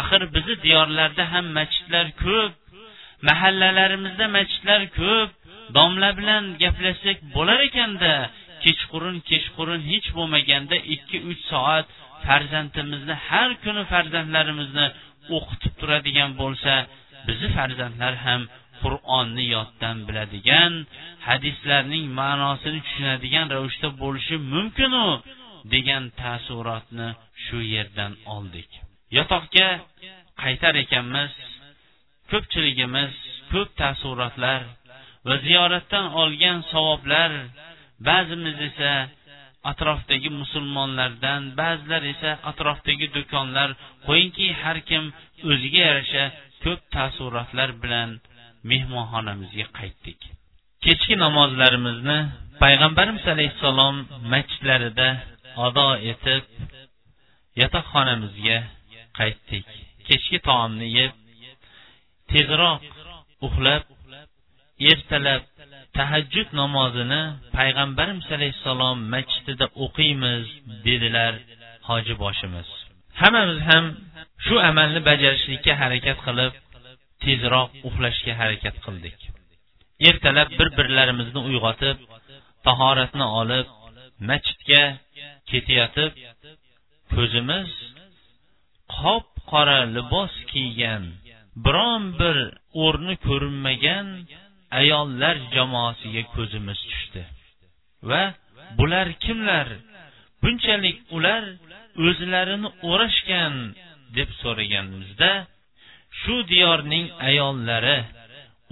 axir bizni diyorlarda ham masjidlar ko'p mahallalarimizda masjidlar ko'p domla bilan gaplashsak bo'lar ekanda kechqurun kechqurun hech bo'lmaganda ikki uch soat farzandimizni har kuni farzandlarimizni o'qitib turadigan bo'lsa bizni farzandlar ham qur'onni yoddan biladigan hadislarning ma'nosini tushunadigan ravishda bo'lishi mumkinu. Degan taassurotni shu yerdan oldik. Yotoqga qaytar ekanmiz? Ko'pchiligimiz ko'p taassurotlar va ziyoratdan olgan savoblar ba'zimiz esa atrofdagi musulmonlardan ba'zilar esa atrofdagi do'konlar qo'yingki har kim o'ziga yarasha ko'p taassurotlar bilan mehmonxonamizga qaytdik. Kechki namozlarimizni payg'ambarimiz alayhissalom masjidlarida ado etib yotoqxonamizga qaytdik. Kechki taomni yeb tezroq uxlab ertalab tahajjud namozini payg'ambarimiz alayhissalom masjidida o'qiymiz dedilar hoji boshimiz hammamiz ham shu amalni bajarishlikka harakat qilib tezroq uxlashga harakat qildik. Ertalab bir birlarimizni uyg'otib tahoratni olib masjidga ketayotib ko'zimiz qop qora libos kiygan biron bir o'rni ko'rinmagan ayollar jamoasiga ko'zimiz tushdi. Va bular kimlar? Bunchalik ular o'zlarini o'rashgan deb so'raganimizda shu diyorning ayollari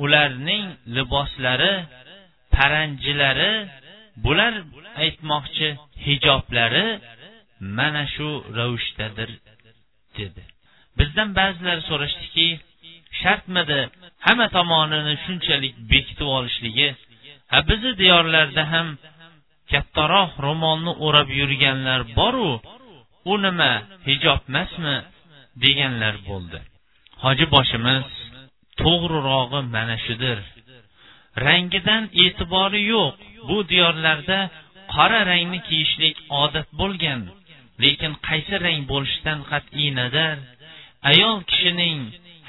ularning liboslari paranjilari bular aytmoqchi hijoblari mana shu ravishdadir dedi. Bizdan ba'zilar so'rashdiki shartmidi hamma tomonini shunchalik bekitib olishligi ha bizni diyorlarda ham kattaroq ro'molni o'rab yurganlar boru u nima hijob emasmi deganlar bo'ldi. Hoji boshimiz to'g'rirog'i mana shudir. Rangidan e'tibori yo'q. Bu diyorlarda qora rangni kiyishlik odat bo'lgan. Lekin qaysi rang bo'lishidan qat'iy nazar? Ayol kishining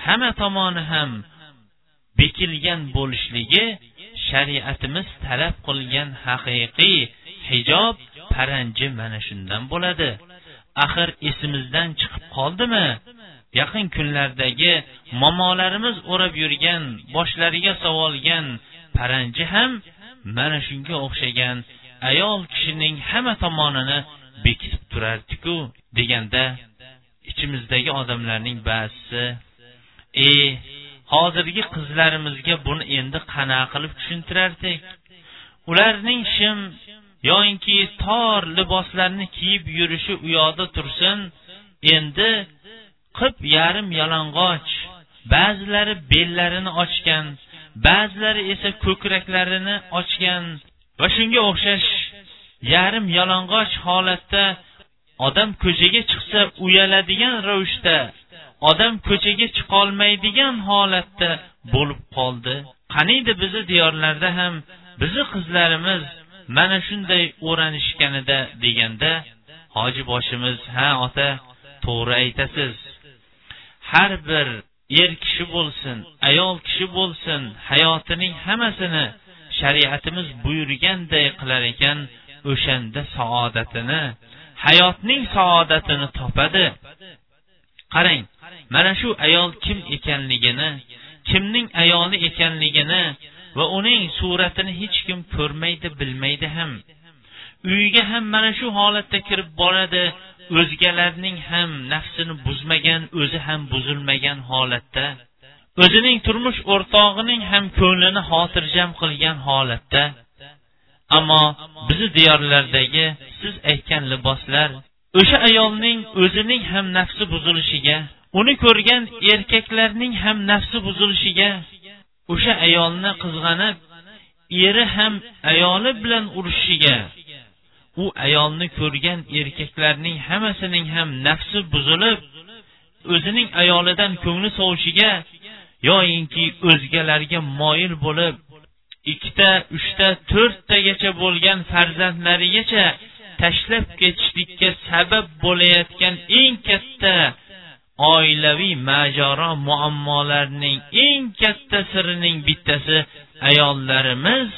hamma tomoni ham bekilgan bo'lishligi shariatimiz talab qilgan haqiqiy hijob paranji mana shundan bo'ladi. Axir esimizdan chiqib qoldimi? Yaqin kunlardagi momolarimiz o'rab yurgan boshlariga sovolgan paranji ham mana shunga o'xshagan. Ayol kishining hamma tomonini bekitib turardiku deganda ichimizdagi odamlarning ba'zisi e hozirgi qizlarimizga buni endi qanaqa qilib tushuntirardik? Ularning shim yoinki tor liboslarni kiyib yurishi u yoqda tursin endi qip yarim yalang'och ba'zilari bellarini ochgan ba'zilari esa ko'kraklarini ochgan va shunga o'xshash yarim yalang'och holatda odam ko'chaga chiqsa uyaladigan ravishda odam ko'chaga chiqolmaydigan holatda bo'lib qoldi. Qaniydi bizni diyorlarda ham bizni qizlarimiz mana shunday o'ranishganida deganda hoji boshimiz ha ota to'g'ri aytasiz. Har bir er kishi bo'lsin ayol kishi bo'lsin hayotining hammasini shariatimiz buyurganday qilar ekan o'shanda saodatini hayotning saodatini topadi. Qarang mana shu ayol kim ekanligini kimning ayoli ekanligini va uning suratini hech kim ko'rmaydi bilmaydi ham. Uyiga ham mana shu holatda kirib boradi o'zgalarning ham nafsini buzmagan o'zi ham buzilmagan holatda o'zining turmush o'rtog'ining ham ko'nglini xotirjam qilgan holatda. Ammo bizni diyorlardagi siz aytgan liboslar o'sha ayolning o'zining ham nafsi buzilishiga uni ko'rgan erkaklarning ham nafsi buzilishiga o'sha ayolni qizg'anib eri ham ayoli bilan urushishiga u ayolni ko'rgan erkaklarning hammasining ham nafsi buzilib o'zining ayolidan ko'ngli sovishiga yoyinki o'zgalarga moyil bo'lib ikkita uchta to'rttagacha bo'lgan farzandlarigacha tashlab ketishlikka sabab bo'layotgan eng katta oilaviy majaro muammolarning eng katta sirining bittasi ayollarimiz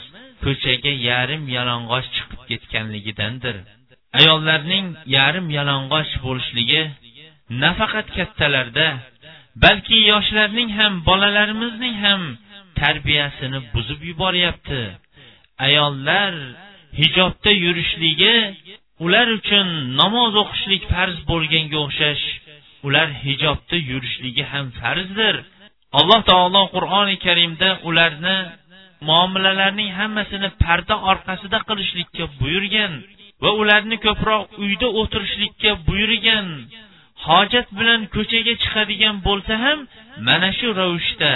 ko'chaga yarim yalang'och chiqib ketganligidandir. Ayollarning yarim yalang'och bo'lishligi nafaqat kattalarda balki yoshlarning ham bolalarimizning ham tarbiyasini buzib yuboryapti. Ayollar hijobda yurishligi ular uchun namoz o'qishlik farz bo'lganga o'xshash ular hijobda yurishligi ham farzdir. Alloh taolo qur'oni karimda ularni muomalalarning hammasini parda orqasida qilishlikka buyurgan va ularni ko'proq uyda o'tirishlikka buyurgan hojat bilan ko'chaga chiqadigan bo'lsa ham mana shu ravishda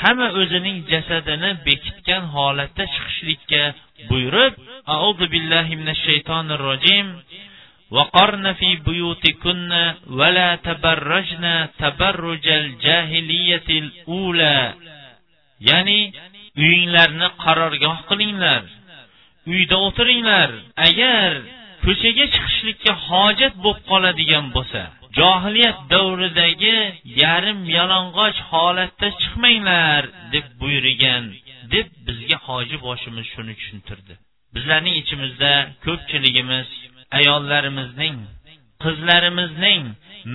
hamma o'zining jasadini bekitgan holatda chiqishlikka buyurib auzu billahi minash shaytonir rojim وقرن في بيوتكن ولا تبرجن تبرج الجاهلية الأولى ya'ni uyinglarni qarorgoh qilinglar. Uyda o'tiringlar. Agar ko'chaga chiqishlikka hojat bo'lib qoladigan bo'lsa johiliyat davridagi yarim yalang'och holatda chiqmanglar deb buyurgan deb bizga hoji boshimiz shuni tushuntirdi. Bizlarning ichimizda ko'pchiligimiz ayollarimizning qizlarimizning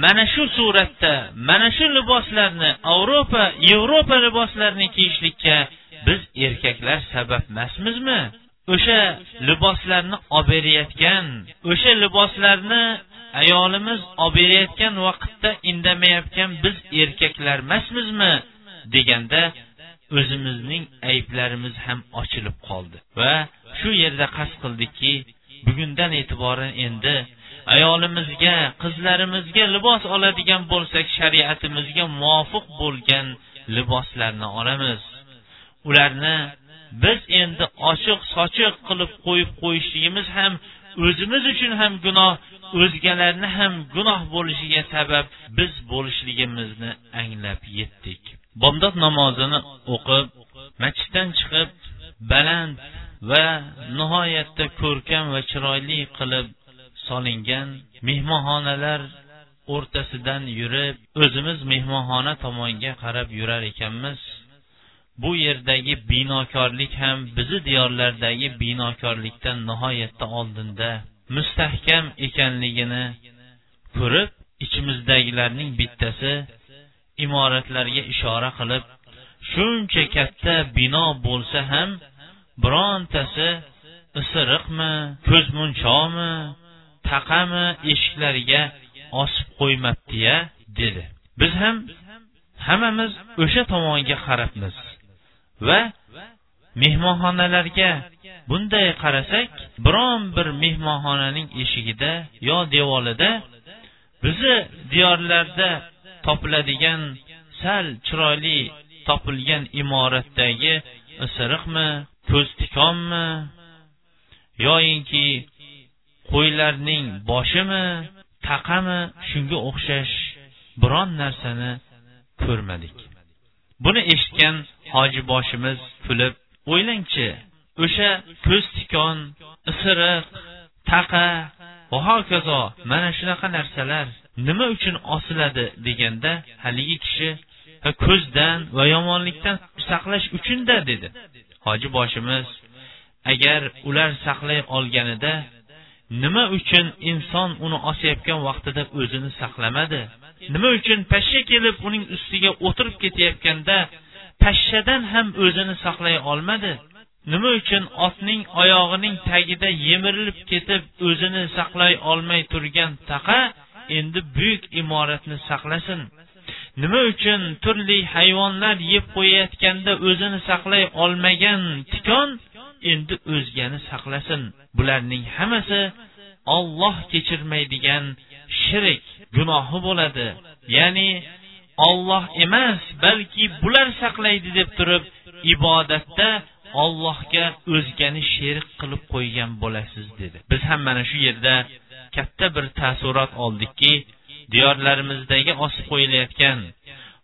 mana shu suratda mana shu liboslarni yevropa yevropa liboslarini kiyishlikka biz erkaklar sabab emasmizmi? O'sha liboslarni olib berayotgan o'sha liboslarni ayolimiz olib berayotgan vaqtda indamayotgan biz erkaklar emasmizmi? Deganda o'zimizning ayblarimiz ham ochilib qoldi. Va shu yerda qasd qildikki bugundan e'tiboran endi ayolimizga qizlarimizga libos oladigan bo'lsak shariatimizga muvofiq bo'lgan liboslarni olamiz. Ularni biz endi ochiq sochiq qilib qo'yib qo'yishligimiz ham o'zimiz uchun ham gunoh o'zgalarni ham gunoh bo'lishiga sabab biz bo'lishligimizni anglab yetdik. Bomdod namozini o'qib masjiddan chiqib baland va nihoyatda ko'rkam va chiroyli qilib solingan mehmonxonalar o'rtasidan yurib o'zimiz mehmonxona tomonga qarab yurar ekanmiz. Bu yerdagi binokorlik ham bizni diyorlardagi binokorlikdan nihoyatda oldinda mustahkam ekanligini ko'rib ichimizdagilarning bittasi imoratlarga ishora qilib shuncha katta bino bo'lsa ham birontasi isiriqmi ko'zmunchoqmi taqami eshiklariga osib qo'ymabdiya dedi. Biz ham hammamiz o'sha tomonga qarabmiz. Va mehmonxonalarga bunday qarasak biron bir mehmonxonaning eshigida yo devorida bizni diyorlarda topiladigan sal chiroyli topilgan imoratdagi isiriqmi ko'z tikonmi yoyinki qo'ylarning boshimi taqami shunga o'xshash biron narsani ko'rmadik. Buni eshitgan hoji boshimiz kulib o'ylangchi o'sha ko'z tikon isiriq taqa va hokazo mana shunaqa narsalar nima uchun osiladi deganda haligi kishi ko'zdan va yomonlikdan saqlash uchunda dedi. Hoji boshimiz agar ular saqlay olganida nima uchun inson uni osayotgan vaqtida o'zini saqlamadi? Nima uchun pashsha kelib uning ustiga o'tirib ketayotganda pashshadan ham o'zini saqlay olmadi. Nima uchun otning oyog'ining tagida yemirilib ketib o'zini saqlay olmay turgan taqa endi buyuk imoratni saqlasin. Nima uchun turli hayvonlar yeb qo'yayotganda o'zini saqlay olmagan tikon endi o'zgani saqlasin. Bularning hammasi olloh kechirmaydigan shirik gunohi bo'ladi. Ya'ni olloh emas balki bular saqlaydi deb turib ibodatda ollohga o'zgani sherik qilib qo'ygan bo'lasiz dedi. Biz ham mana shu yerda katta bir taassurot oldikki diyorlarimizdagi osib qo'yilayotgan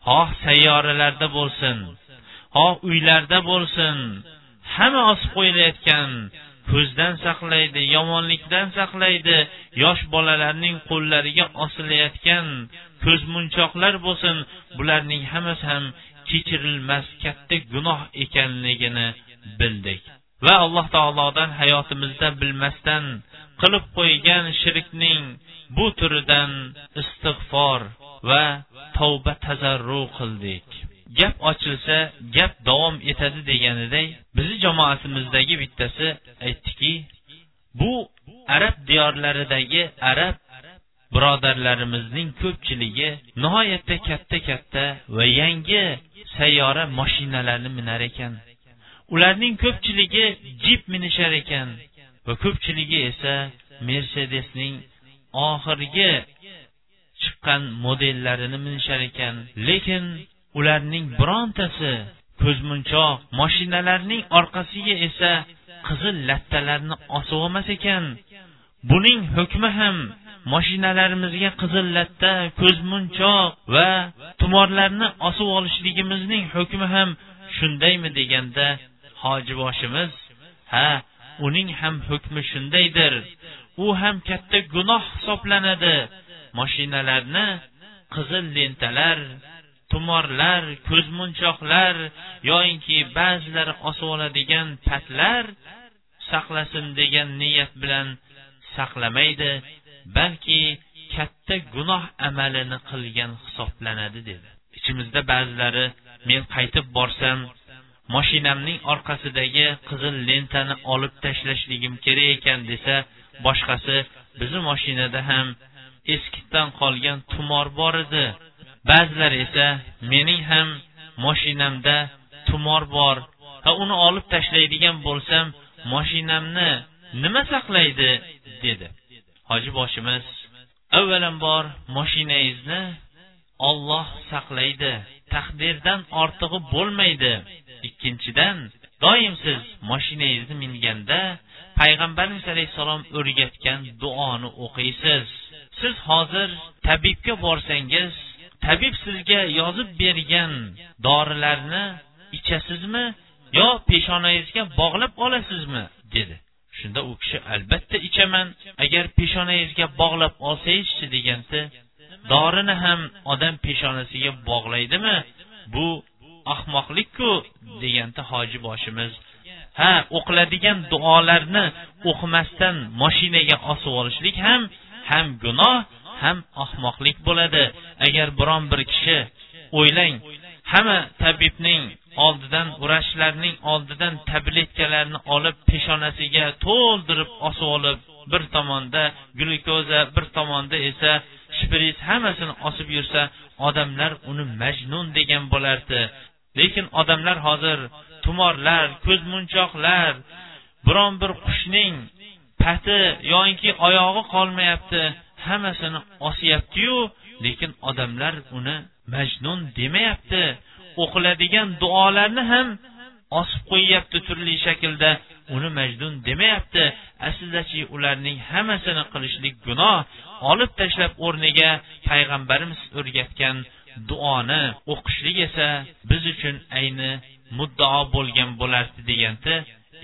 xoh sayyoralarda bo'lsin xoh uylarda bo'lsin hamma osib qo'yilayotgan ko'zdan saqlaydi yomonlikdan saqlaydi yosh bolalarning qo'llariga osilayotgan ko'zmunchoqlar bo'lsin bularning hammasi ham kechirilmas katta gunoh ekanligini bildik. Va alloh taolodan hayotimizda bilmasdan qilib qo'ygan shirkning bu turidan istig'for va tavba tazarru qildik. Gap ochilsa gap davom etadi deganiday bizni jamoatimizdagi bittasi aytdiki bu arab diyorlaridagi arab birodarlarimizning ko'pchiligi nihoyatda katta katta va yangi sayyora mashinalarni minar ekan. Ularning ko'pchiligi jip minishar ekan va ko'pchiligi esa mercedesning oxirgi chiqqan modellarini minishar ekan. Lekin ularning birontasi ko'zmunchoq mashinalarning orqasiga esa qizil lattalarni osib olmas ekan. Buning hukmi ham mashinalarimizga qizil latta ko'zmunchoq va tumorlarni osib olishligimizning hukmi ham shundaymi deganda hojiboshimiz ha uning ham hukmi shundaydir. U ham katta gunoh hisoblanadi. Mashinalarni qizil lentalar tumorlar ko'zmunchoqlar yoyinki ba'zilari osib oladigan patlar saqlasin degan niyat bilan saqlamaydi balki katta gunoh amalini qilgan hisoblanadi dedi. Ichimizda ba'zilari men qaytib borsam mashinamning orqasidagi qizil lentani olib tashlashligim kerak ekan desa boshqasi bizni mashinada ham eskidan qolgan tumor bor edi. Ba'zilar esa mening ham mashinamda tumor bor va uni olib tashlaydigan bo'lsam mashinamni nima saqlaydi? dedi. Hoji boshimiz avvalambor mashinangizni olloh saqlaydi taqdirdan ortig'i bo'lmaydi. Ikkinchidan doim siz mashinangizni minganda payg'ambarimiz alayhissalom o'rgatgan duoni o'qiysiz. Siz hozir tabibga borsangiz tabib sizga yozib bergan dorilarni ichasizmi yo peshonangizga bog'lab olasizmi? dedi. Shunda u kishi albatta ichaman. Agar peshonangizga bog'lab olsangizchi deganda dorini ham odam peshonasiga bog'laydimi? Bu ahmoqlikku deganda hoji boshimiz ha o'qiladigan duolarni o'qimasdan moshinaga osib olishlik ham ham gunoh ham ahmoqlik bo'ladi. Agar biron bir kishi o'ylang hamma tabibning oldidan vrachlarning oldidan tabletkalarni olib peshonasiga to'ldirib osib olib bir tomonda glyukoza bir tomonda esa shpris hammasini osib yursa odamlar uni majnun degan bo'lardi. Lekin odamlar hozir tumorlar ko'zmunchoqlar biron bir qushning pati yoinki oyog'i qolmayapti. Hammasini osyaptiyu lekin odamlar uni majnun demayapti. O'qiladigan duolarni ham osib qo'yyapti turli shaklda. Uni majnun demayapti. Aslidachi ularning hammasini qilishlik gunoh olib tashlab o'rniga payg'ambarimiz o'rgatgan duoni o'qishlik esa biz uchun ayni muddao bo'lgan bo'lardi deganda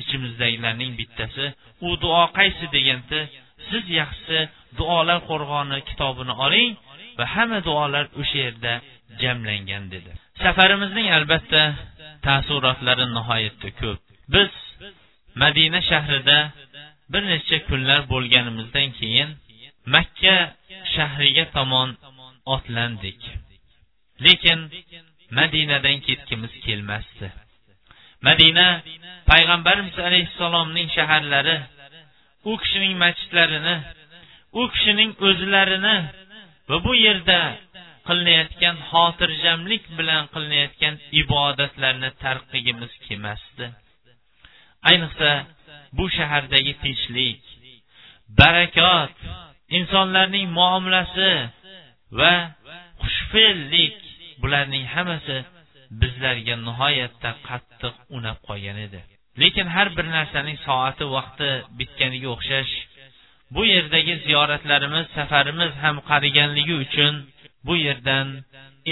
ichimizdagilarning bittasi u duo qaysi deganda siz yaxshisi duolar qo'rg'oni kitobini oling va hamma duolar o'sha yerda jamlangan dedi. Safarimizning albatta taassurotlari nihoyatda ko'p. Biz madina shahrida bir necha kunlar bo'lganimizdan keyin makka shahriga tomon otlandik. Lekin madinadan ketgimiz kelmasdi. Madina payg'ambarimiz alayhissalomning shaharlari u kishining masjidlarini u kishining o'zlarini va bu yerda qilinayotgan xotirjamlik bilan qilinayotgan ibodatlarni tarqigimiz kelmasdi. Ayniqsa bu shahardagi tinchlik barakot insonlarning muomalasi va xushfe'llik bularning hammasi bizlarga nihoyatda qattiq unab qolgan edi. Lekin har bir narsaning soati vaqti bitganiga o'xshash bu yerdagi ziyoratlarimiz safarimiz ham qariganligi uchun bu yerdan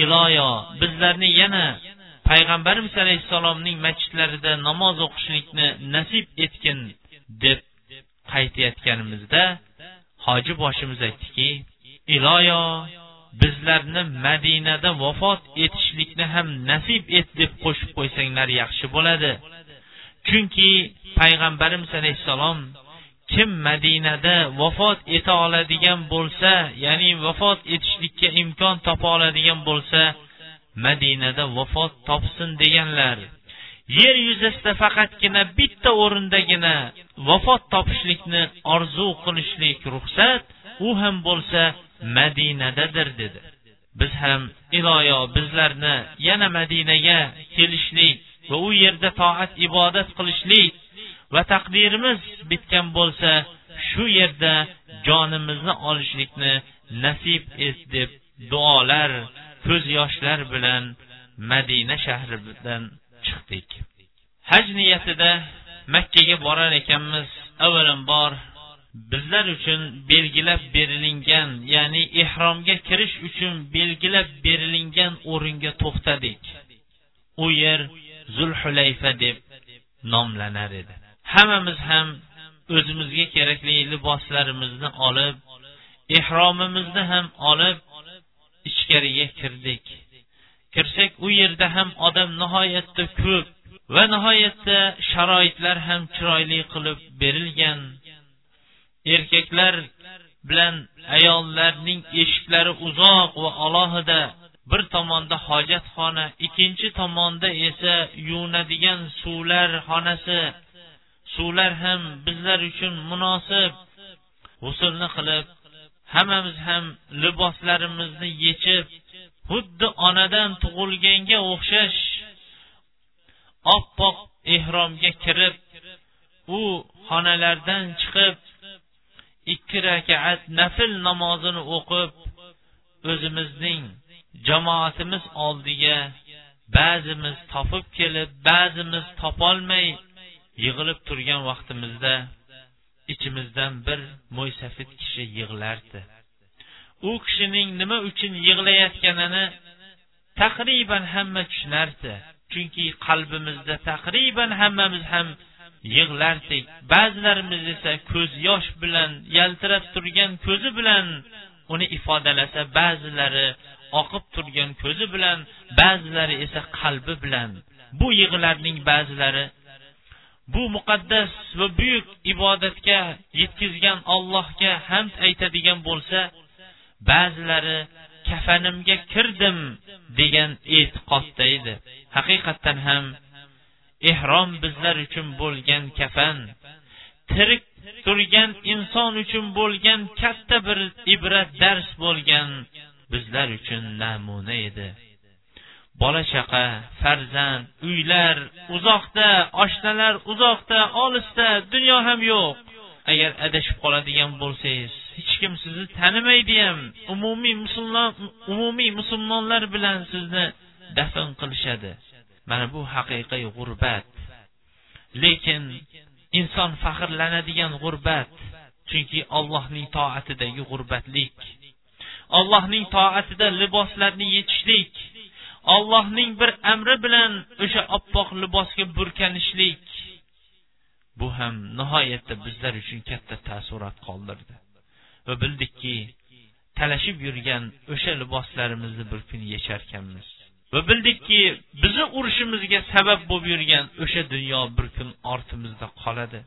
iloyo bizlarni yana payg'ambarimiz alayhissalomning masjidlarida namoz o'qishlikni nasib etgin deb qaytayotganimizda hoji boshimiz aytdiki iloyo bizlarni madinada vafot etishlikni ham nasib et deb qo'shib qo'ysanglar yaxshi bo'ladi. Chunki payg'ambarimiz alayhissalom kim madinada vafot eta oladigan bo'lsa ya'ni vafot etishlikka imkon topa oladigan bo'lsa madinada vafot topsin deganlar. Yer yuzasida faqatgina bitta o'rindagina vafot topishlikni orzu qilishlik ruxsat u ham bo'lsa madinadadir dedi. Biz ham iloyo bizlarni yana madinaga kelishlik va u yerda toat ibodat qilishlik va taqdirimiz bitgan bo'lsa shu yerda jonimizni olishlikni nasib et deb duolar ko'z yoshlar bilan madina shahridan chiqdik. Haj niyatida makkaga borar ekanmiz avvalambor bizlar uchun belgilab berilingan ya'ni ehromga kirish uchun belgilab berilingan o'ringa to'xtadik. U yer zulhulayfa deb nomlanar edi. Hammamiz ham o'zimizga kerakli liboslarimizni olib ehromimizni ham olib ichkariga kirdik. Kirsak u yerda ham odam nihoyatda ko'p va nihoyatda sharoitlar ham chiroyli qilib berilgan. Erkaklar bilan ayollarning eshiklari uzoq va alohida bir tomonda hojatxona ikkinchi tomonda esa yuvinadigan suvlar xonasi suvlar ham bizlar uchun munosib. G'usulni qilib hammamiz ham liboslarimizni yechib xuddi onadan tug'ilganga o'xshash oppoq ehromga kirib u xonalardan chiqib ikki rakaat nafl namozini o'qib o'zimizning jamoatimiz oldiga ba'zimiz topib kelib ba'zimiz topolmay yig'ilib turgan vaqtimizda ichimizdan bir mo'ysafid kishi yig'lardi. U kishining nima uchun yig'layotganini taqriban hamma tushunardi. Chunki qalbimizda taqriban hammamiz ham yig'lardik. Ba'zilarimiz esa ko'z yosh bilan yaltirab turgan ko'zi bilan uni ifodalasa ba'zilari oqib turgan ko'zi bilan ba'zilari esa qalbi bilan. Bu yig'larning ba'zilari bu muqaddas va buyuk ibodatga yetkazgan allohga hamd aytadigan bo'lsa ba'zilari kafanimga kirdim degan e'tiqodda edi. Haqiqatdan ham ehrom bizlar uchun bo'lgan kafan tirik turgan inson uchun bo'lgan katta bir ibrat dars bo'lgan bizlar uchun namuna edi. Bola chaqa farzand uylar uzoqda oshnalar uzoqda olisda dunyo ham yo'q. Agar adashib qoladigan bo'lsangiz hech kim sizni tanimaydi ham. Umumiy musulmon umumiy musulmonlar bilan sizni dafn qilishadi. Mana bu haqiqiy g'urbat. Lekin inson faxrlanadigan g'urbat chunki allohning toatidagi g'urbatlik. Allohning toatida liboslarni yechishlik. Allohning bir amri bilan o'sha oppoq libosga burkanishlik. Bu ham nihoyatda bizlar uchun katta taassurot qoldirdi. Va bildikki talashib yurgan o'sha liboslarimizni bir kun yecharkanmiz. Va bildikki bizni urushimizga sabab bo'lib yurgan o'sha dunyo bir kun ortimizda qoladi.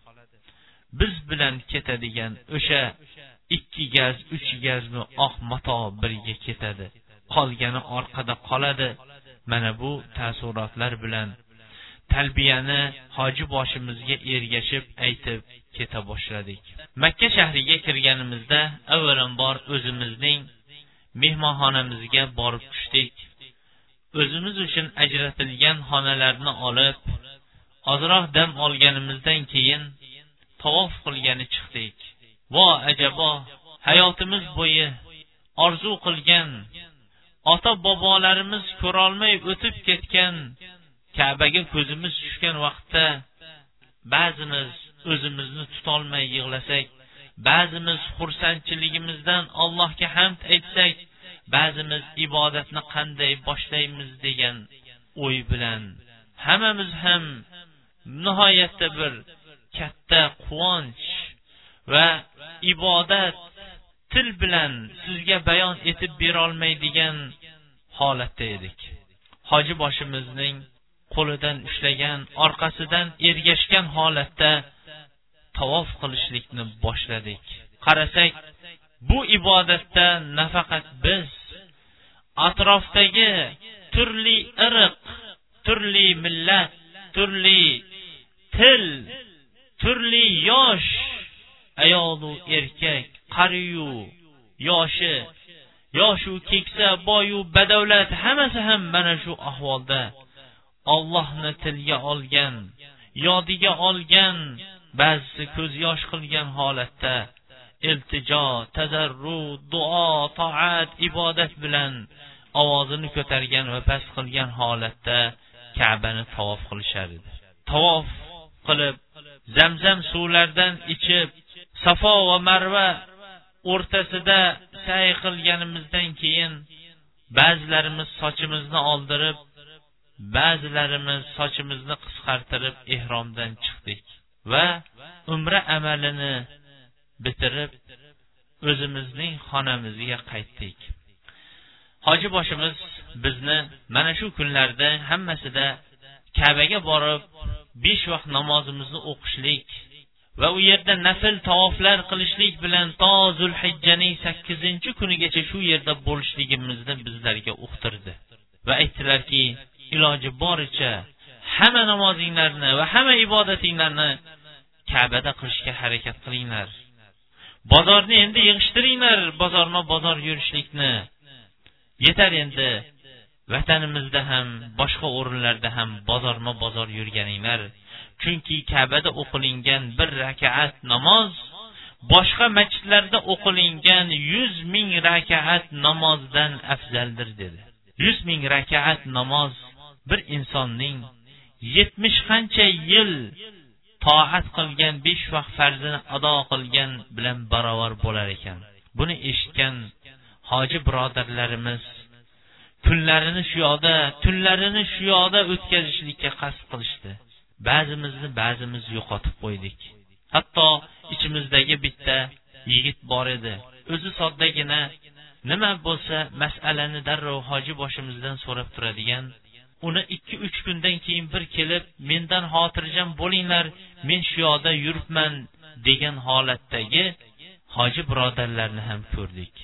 Biz bilan ketadigan o'sha ikki gaz uch gazmi oq mato birga ketadi. Qolgani orqada qoladi. Mana bu taassurotlar bilan talbiyani hoji boshimizga ergashib aytib keta boshladik. Makka shahriga kirganimizda avvalambor o'zimizning mehmonxonamizga borib tushdik. O'zimiz uchun ajratilgan xonalarni olib ozroq dam olganimizdan keyin tavof qilgani chiqdik. Vo ajabo hayotimiz bo'yi orzu qilgan ota bobolarimiz ko'rolmay o'tib ketgan kabaga ko'zimiz tushgan vaqtda ba'zimiz o'zimizni tutolmay yig'lasak ba'zimiz xursandchiligimizdan allohga hamd aytsak ba'zimiz ibodatni qanday boshlaymiz degan o'y bilan hammamiz ham nihoyatda bir katta quvonch va ibodat til bilan sizga bayon etib berolmaydigan holatda edik. Hoji boshimizning qo'lidan ushlagan orqasidan ergashgan holatda tavof qilishlikni boshladik. Qarasak bu ibodatda nafaqat biz atrofdagi turli irq turli millat turli til turli yosh ayolu erkak qariyu yoshi. Yoshu keksa boyu badavlat hammasi ham mana shu ahvolda. Ollohni tilga olgan yodiga olgan ba'zisi ko'z yosh qilgan holatda. Iltijo tazarru duo toat ibodat bilan ovozini ko'targan va past qilgan holatda kabani tavof qilishar edi. Tavof qilib zamzam suvlaridan ichib safo va marva o'rtasida say qilganimizdan keyin ba'zilarimiz sochimizni oldirib ba'zilarimiz sochimizni qisqartirib ehromdan chiqdik va umra amalini bitirib o'zimizning xonamizga qaytdik. Hoji boshimiz bizni mana shu kunlarda hammasida kabaga borib besh vaqt namozimizni o'qishlik va u yerda nafl tavoflar qilishlik bilan to zulhijjaning sakkizinchi kunigacha shu yerda bo'lishligimizni bizlarga uqtirdi. Va aytdilarki iloji boricha hamma namozinglarni va hamma ibodatinglarni kabada qilishga harakat qilinglar. Bozorni endi yig'ishtiringlar bozorma bozor yurishlikni. Yetar endi vatanimizda ham boshqa o'rinlarda ham bozorma bozor yurganinglar. Chunki kabada o'qilingan bir rakaat namoz boshqa masjidlarda o'qilingan yuz ming rakaat namozdan afzaldir dedi. Yuz ming rakaat namoz bir insonning yetmish qancha yil toat qilgan besh vaqt farzini ado qilgan bilan barobar bo'lar ekan. Buni eshitgan hoji birodarlarimiz kunlarini shu yoqda tunlarini shu yoqda o'tkazishlikka qasd qilishdi. Ba'zimizni ba'zimiz yo'qotib qo'ydik. Hatto ichimizdagi bitta yigit bor edi. O'zi soddagina nima bo'lsa masalani darrov hoji boshimizdan so'rab turadigan uni ikki uch kundan keyin bir kelib mendan xotirjam bo'linglar men shu yoqda yuribman degan holatdagi hoji birodarlarni ham ko'rdik.